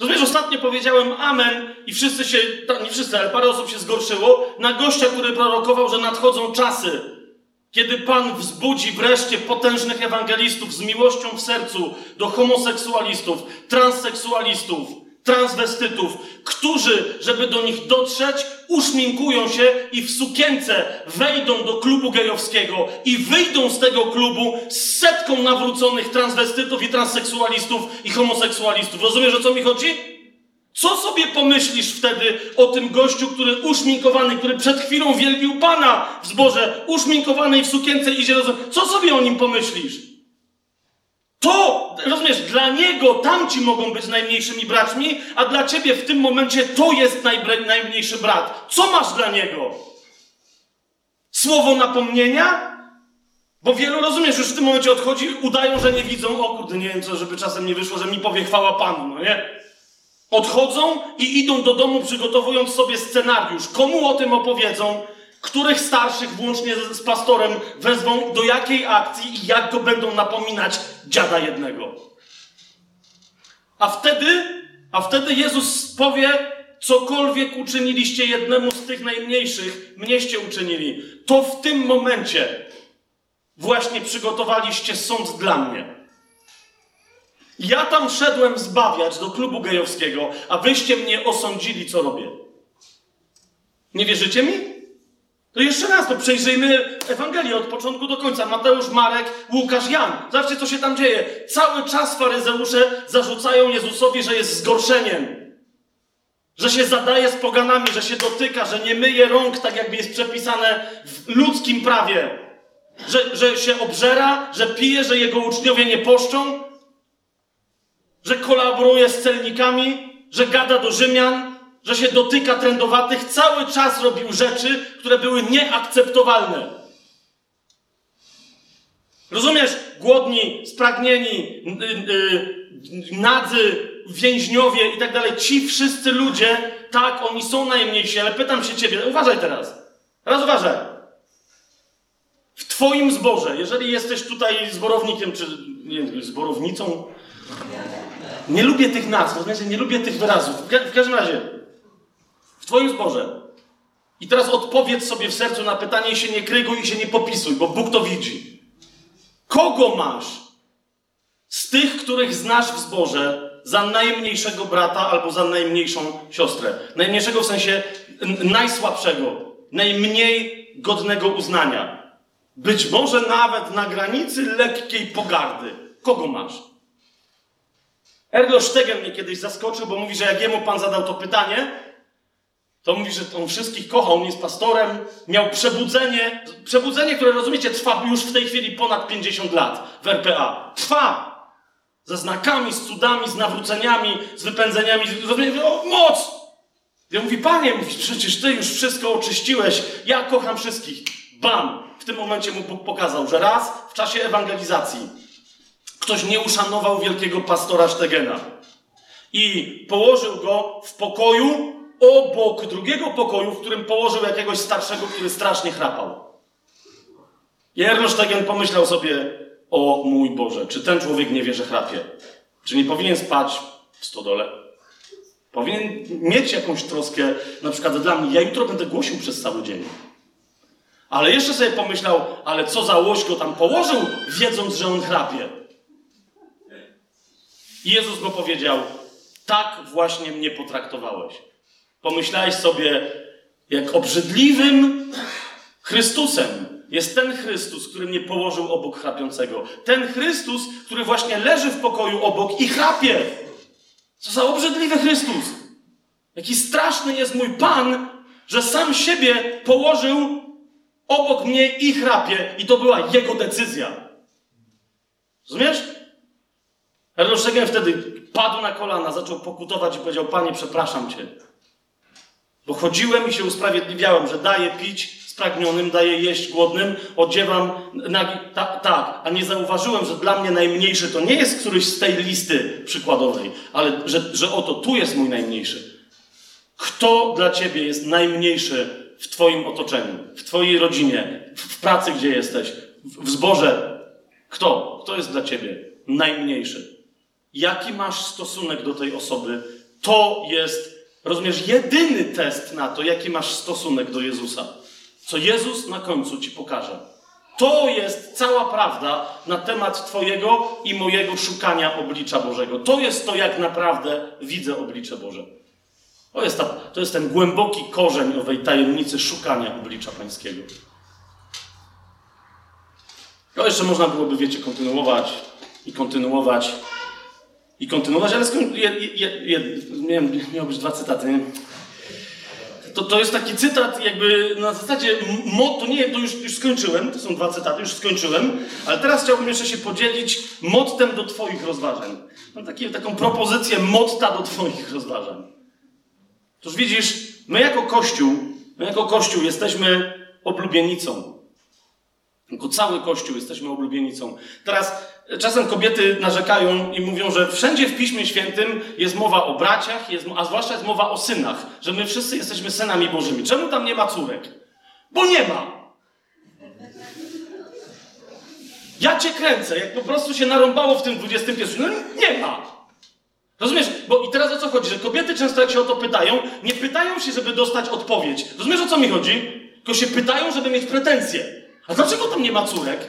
Rozumiesz, ostatnio powiedziałem amen i wszyscy się, nie wszyscy, ale parę osób się zgorszyło na gościa, który prorokował, że nadchodzą czasy, kiedy Pan wzbudzi wreszcie potężnych ewangelistów z miłością w sercu do homoseksualistów, transseksualistów, transwestytów, którzy, żeby do nich dotrzeć, uszminkują się i w sukience wejdą do klubu gejowskiego i wyjdą z tego klubu z setką nawróconych transwestytów i transseksualistów i homoseksualistów. Rozumiesz, o co mi chodzi? Co sobie pomyślisz wtedy o tym gościu, który uszminkowany, który przed chwilą wielbił Pana w zborze, uszminkowany w sukience idzie do... Co sobie o nim pomyślisz? To, rozumiesz, dla niego tamci mogą być najmniejszymi braćmi, a dla ciebie w tym momencie to jest najmniejszy brat. Co masz dla niego? Słowo napomnienia? Bo wielu, rozumiesz, już w tym momencie odchodzi, udają, że nie widzą. O kurde, nie wiem co, żeby czasem nie wyszło, że mi powie chwała Panu, no nie? Odchodzą i idą do domu, przygotowując sobie scenariusz. Komu o tym opowiedzą? Których starszych, włącznie z, pastorem, wezmą do jakiej akcji i jak go będą napominać dziada jednego. A wtedy, a wtedy Jezus powie, cokolwiek uczyniliście jednemu z tych najmniejszych, mnieście uczynili. To w tym momencie właśnie przygotowaliście sąd dla mnie. Ja tam szedłem zbawiać do klubu gejowskiego, a wyście mnie osądzili, co robię. Nie wierzycie mi? To jeszcze raz, to przejrzyjmy Ewangelię od początku do końca. Mateusz, Marek, Łukasz, Jan. Zobaczcie, co się tam dzieje. Cały czas faryzeusze zarzucają Jezusowi, że jest zgorszeniem. Że się zadaje z poganami, że się dotyka, że nie myje rąk, tak jakby jest przepisane w ludzkim prawie. Że, że się obżera, że pije, że jego uczniowie nie poszczą. Że kolaboruje z celnikami, że gada do Rzymian, że się dotyka trędowatych, cały czas robił rzeczy, które były nieakceptowalne. Rozumiesz? Głodni, spragnieni, yy, nadzy, więźniowie i tak dalej. Ci wszyscy ludzie, tak, oni są najmniejsi, ale pytam się ciebie, uważaj teraz. Teraz uważaj. W twoim zborze, jeżeli jesteś tutaj zborownikiem, czy nie zborownicą, nie lubię tych nazw, rozumiesz? Nie lubię tych wyrazów. W każdym razie, w Twoim zborze. I teraz odpowiedz sobie w sercu na pytanie i się nie kryguj i się nie popisuj, bo Bóg to widzi. Kogo masz z tych, których znasz w zborze za najmniejszego brata albo za najmniejszą siostrę? Najmniejszego w sensie najsłabszego, najmniej godnego uznania. Być może nawet na granicy lekkiej pogardy. Kogo masz? Ergo Stegen mnie kiedyś zaskoczył, bo mówi, że jak jemu pan zadał to pytanie, to mówi, że on wszystkich kochał, on jest pastorem, miał przebudzenie, przebudzenie, które rozumiecie, trwa już w tej chwili ponad 50 lat w RPA. Trwa! Ze znakami, z cudami, z nawróceniami, z wypędzeniami. Rozumiecie, o, moc! Ja mówi, panie, mówi, przecież ty już wszystko oczyściłeś, ja kocham wszystkich. Bam! W tym momencie mu Bóg pokazał, że raz w czasie ewangelizacji ktoś nie uszanował wielkiego pastora Sztegena i położył go w pokoju obok drugiego pokoju, w którym położył jakiegoś starszego, który strasznie chrapał. I Ernstegen pomyślał sobie, o mój Boże, czy ten człowiek nie wie, że chrapie? Czy nie powinien spać w stodole? Powinien mieć jakąś troskę, na przykład dla mnie. Ja jutro będę głosił przez cały dzień. Ale jeszcze sobie pomyślał, ale co za łoś go tam położył, wiedząc, że on chrapie. Jezus go powiedział, tak właśnie mnie potraktowałeś. Pomyślałeś sobie, jak obrzydliwym Chrystusem jest ten Chrystus, który mnie położył obok chrapiącego. Ten Chrystus, który właśnie leży w pokoju obok i chrapie. Co za obrzydliwy Chrystus. Jaki straszny jest mój Pan, że sam siebie położył obok mnie i chrapie. I to była jego decyzja. Rozumiesz? Ernest wtedy padł na kolana, zaczął pokutować i powiedział, Panie, przepraszam Cię. Bo chodziłem i się usprawiedliwiałem, że daję pić spragnionym, daję jeść głodnym, odziewam nagi. Tak, a nie zauważyłem, że dla mnie najmniejszy to nie jest któryś z tej listy przykładowej, ale że, że oto tu jest mój najmniejszy. Kto dla ciebie jest najmniejszy w twoim otoczeniu, w twojej rodzinie, w pracy, gdzie jesteś, w zborze? Kto? Kto jest dla ciebie najmniejszy? Jaki masz stosunek do tej osoby? To jest, rozumiesz, jedyny test na to, jaki masz stosunek do Jezusa. Co Jezus na końcu ci pokaże. To jest cała prawda na temat Twojego i mojego szukania oblicza Bożego. To jest to, jak naprawdę widzę oblicze Boże. To jest, ta, to jest ten głęboki korzeń owej tajemnicy szukania oblicza Pańskiego. To jeszcze można byłoby, wiecie, kontynuować i kontynuować i kontynuować, ale skoń, miał być dwa cytaty. To, to jest taki cytat jakby na zasadzie, mo, to nie, to już, już skończyłem, to są dwa cytaty, już skończyłem, ale teraz chciałbym jeszcze się podzielić mottem do Twoich rozważań. Mam takie, taką propozycję motta do Twoich rozważań. Otóż widzisz, my jako Kościół, my jako Kościół jesteśmy oblubienicą. Jako cały Kościół jesteśmy oblubienicą. Teraz czasem kobiety narzekają i mówią, że wszędzie w Piśmie Świętym jest mowa o braciach, jest, a zwłaszcza jest mowa o synach, że my wszyscy jesteśmy synami Bożymi. Czemu tam nie ma córek? Bo nie ma. Ja cię kręcę, jak po prostu się narąbało w tym XXI. No nie ma. Rozumiesz? Bo i teraz o co chodzi? Że kobiety często jak się o to pytają, nie pytają się, żeby dostać odpowiedź. Rozumiesz o co mi chodzi? Tylko się pytają, żeby mieć pretensje. A dlaczego tam nie ma córek?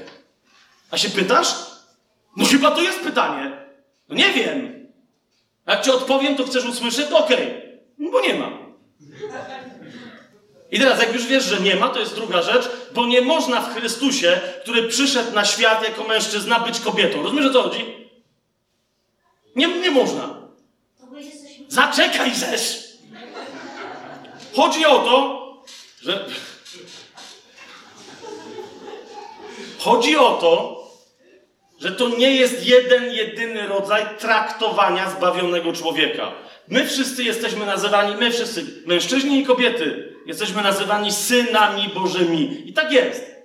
A się pytasz? No chyba to jest pytanie. No nie wiem. Jak ci odpowiem, to chcesz usłyszeć? To okej. Okay. No bo nie ma. I teraz, jak już wiesz, że nie ma, to jest druga rzecz, bo nie można w Chrystusie, który przyszedł na świat jako mężczyzna, być kobietą. Rozumiesz o co chodzi? Nie, nie można. Zaczekaj, żeś! Chodzi o to, że Chodzi o to, że to nie jest jeden, jedyny rodzaj traktowania zbawionego człowieka. My wszyscy jesteśmy nazywani, my wszyscy, mężczyźni i kobiety, jesteśmy nazywani synami Bożymi. I tak jest.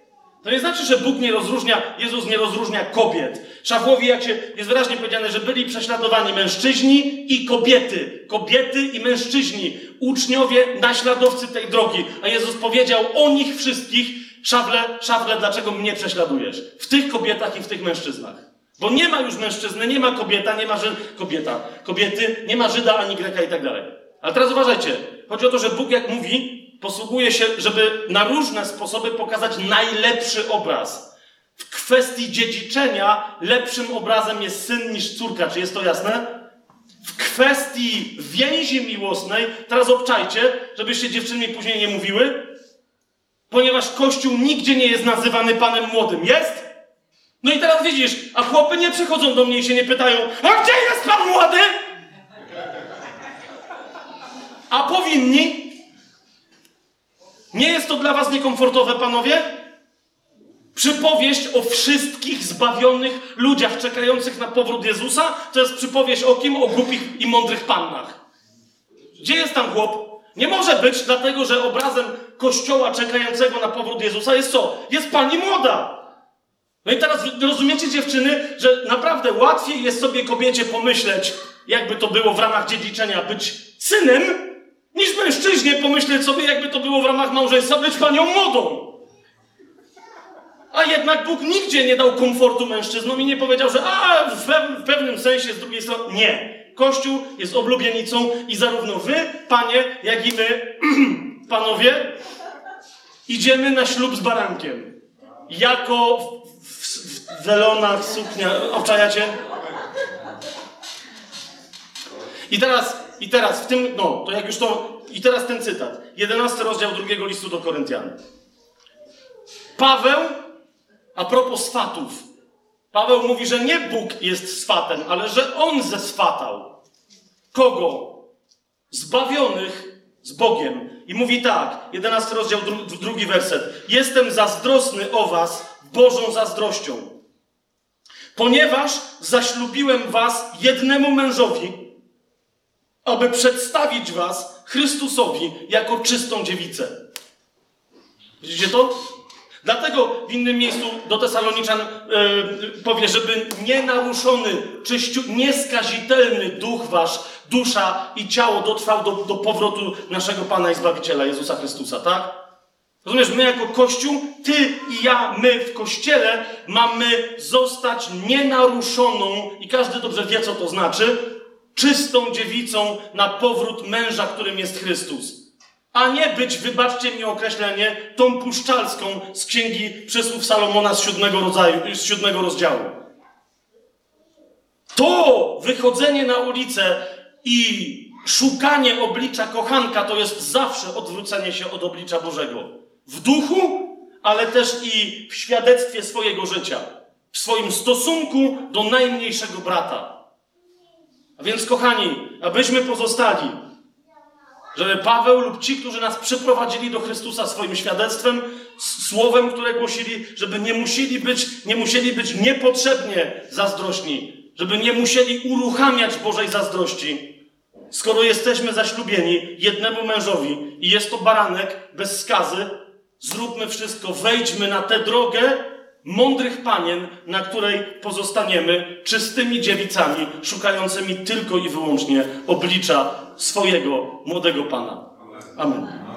To nie znaczy, że Bóg nie rozróżnia, Jezus nie rozróżnia kobiet. Szafłowi, jak się jest wyraźnie powiedziane, że byli prześladowani mężczyźni i kobiety. Kobiety i mężczyźni. Uczniowie, naśladowcy tej drogi. A Jezus powiedział o nich wszystkich, Szawle, szawle, dlaczego mnie prześladujesz? W tych kobietach i w tych mężczyznach. Bo nie ma już mężczyzny, nie ma kobieta, nie ma Ży... kobieta, kobiety, nie ma Żyda ani Greka i tak dalej. Ale teraz uważajcie. Chodzi o to, że Bóg, jak mówi, posługuje się, żeby na różne sposoby pokazać najlepszy obraz. W kwestii dziedziczenia lepszym obrazem jest syn niż córka. Czy jest to jasne? W kwestii więzi miłosnej, teraz obczajcie, żebyście dziewczyny później nie mówiły, Ponieważ Kościół nigdzie nie jest nazywany Panem Młodym. Jest? No i teraz widzisz, a chłopy nie przychodzą do mnie i się nie pytają, a gdzie jest Pan Młody? A powinni? Nie jest to dla was niekomfortowe, panowie? Przypowieść o wszystkich zbawionych ludziach czekających na powrót Jezusa to jest przypowieść o kim? O głupich i mądrych pannach. Gdzie jest tam chłop? Nie może być, dlatego że obrazem kościoła czekającego na powrót Jezusa jest co? Jest pani młoda. No i teraz rozumiecie, dziewczyny, że naprawdę łatwiej jest sobie kobiecie pomyśleć, jakby to było w ramach dziedziczenia być synem, niż mężczyźnie pomyśleć sobie, jakby to było w ramach małżeństwa być panią młodą. A jednak Bóg nigdzie nie dał komfortu mężczyznom i nie powiedział, że a, w, pewnym sensie z drugiej strony nie. Kościół jest oblubienicą i zarówno wy, panie, jak i my, panowie, idziemy na ślub z barankiem. Jako w, w, w welonach, suknia. Obczajacie? I teraz, I teraz w tym, no, to jak już to, i teraz ten cytat. Jedenasty rozdział drugiego listu do Koryntian. Paweł, a propos swatów, Paweł mówi, że nie Bóg jest swatem, ale że On zeswatał. Kogo? Zbawionych z Bogiem. I mówi tak, 11 rozdział, dru, drugi werset. Jestem zazdrosny o was Bożą zazdrością, ponieważ zaślubiłem was jednemu mężowi, aby przedstawić was Chrystusowi jako czystą dziewicę. Widzicie to? Dlatego w innym miejscu do Tesaloniczan yy, powie, żeby nienaruszony, czyściu, nieskazitelny duch wasz, dusza i ciało dotrwał do, do powrotu naszego Pana i Zbawiciela Jezusa Chrystusa, tak? Rozumiesz, my jako Kościół, ty i ja, my w Kościele mamy zostać nienaruszoną, i każdy dobrze wie, co to znaczy, czystą dziewicą na powrót męża, którym jest Chrystus. A nie być, wybaczcie mi określenie, tą puszczalską z księgi przysłów Salomona z siódmego, rodzaju, z siódmego rozdziału. To wychodzenie na ulicę i szukanie oblicza kochanka to jest zawsze odwrócenie się od oblicza Bożego. W duchu, ale też i w świadectwie swojego życia. W swoim stosunku do najmniejszego brata. A więc, kochani, abyśmy pozostali żeby Paweł lub ci, którzy nas przyprowadzili do Chrystusa swoim świadectwem, słowem, które głosili, żeby nie musieli być, nie musieli być niepotrzebnie zazdrośni, żeby nie musieli uruchamiać Bożej zazdrości. Skoro jesteśmy zaślubieni jednemu mężowi i jest to baranek bez skazy, zróbmy wszystko, wejdźmy na tę drogę mądrych panien, na której pozostaniemy czystymi dziewicami, szukającymi tylko i wyłącznie oblicza swojego młodego Pana. Amen.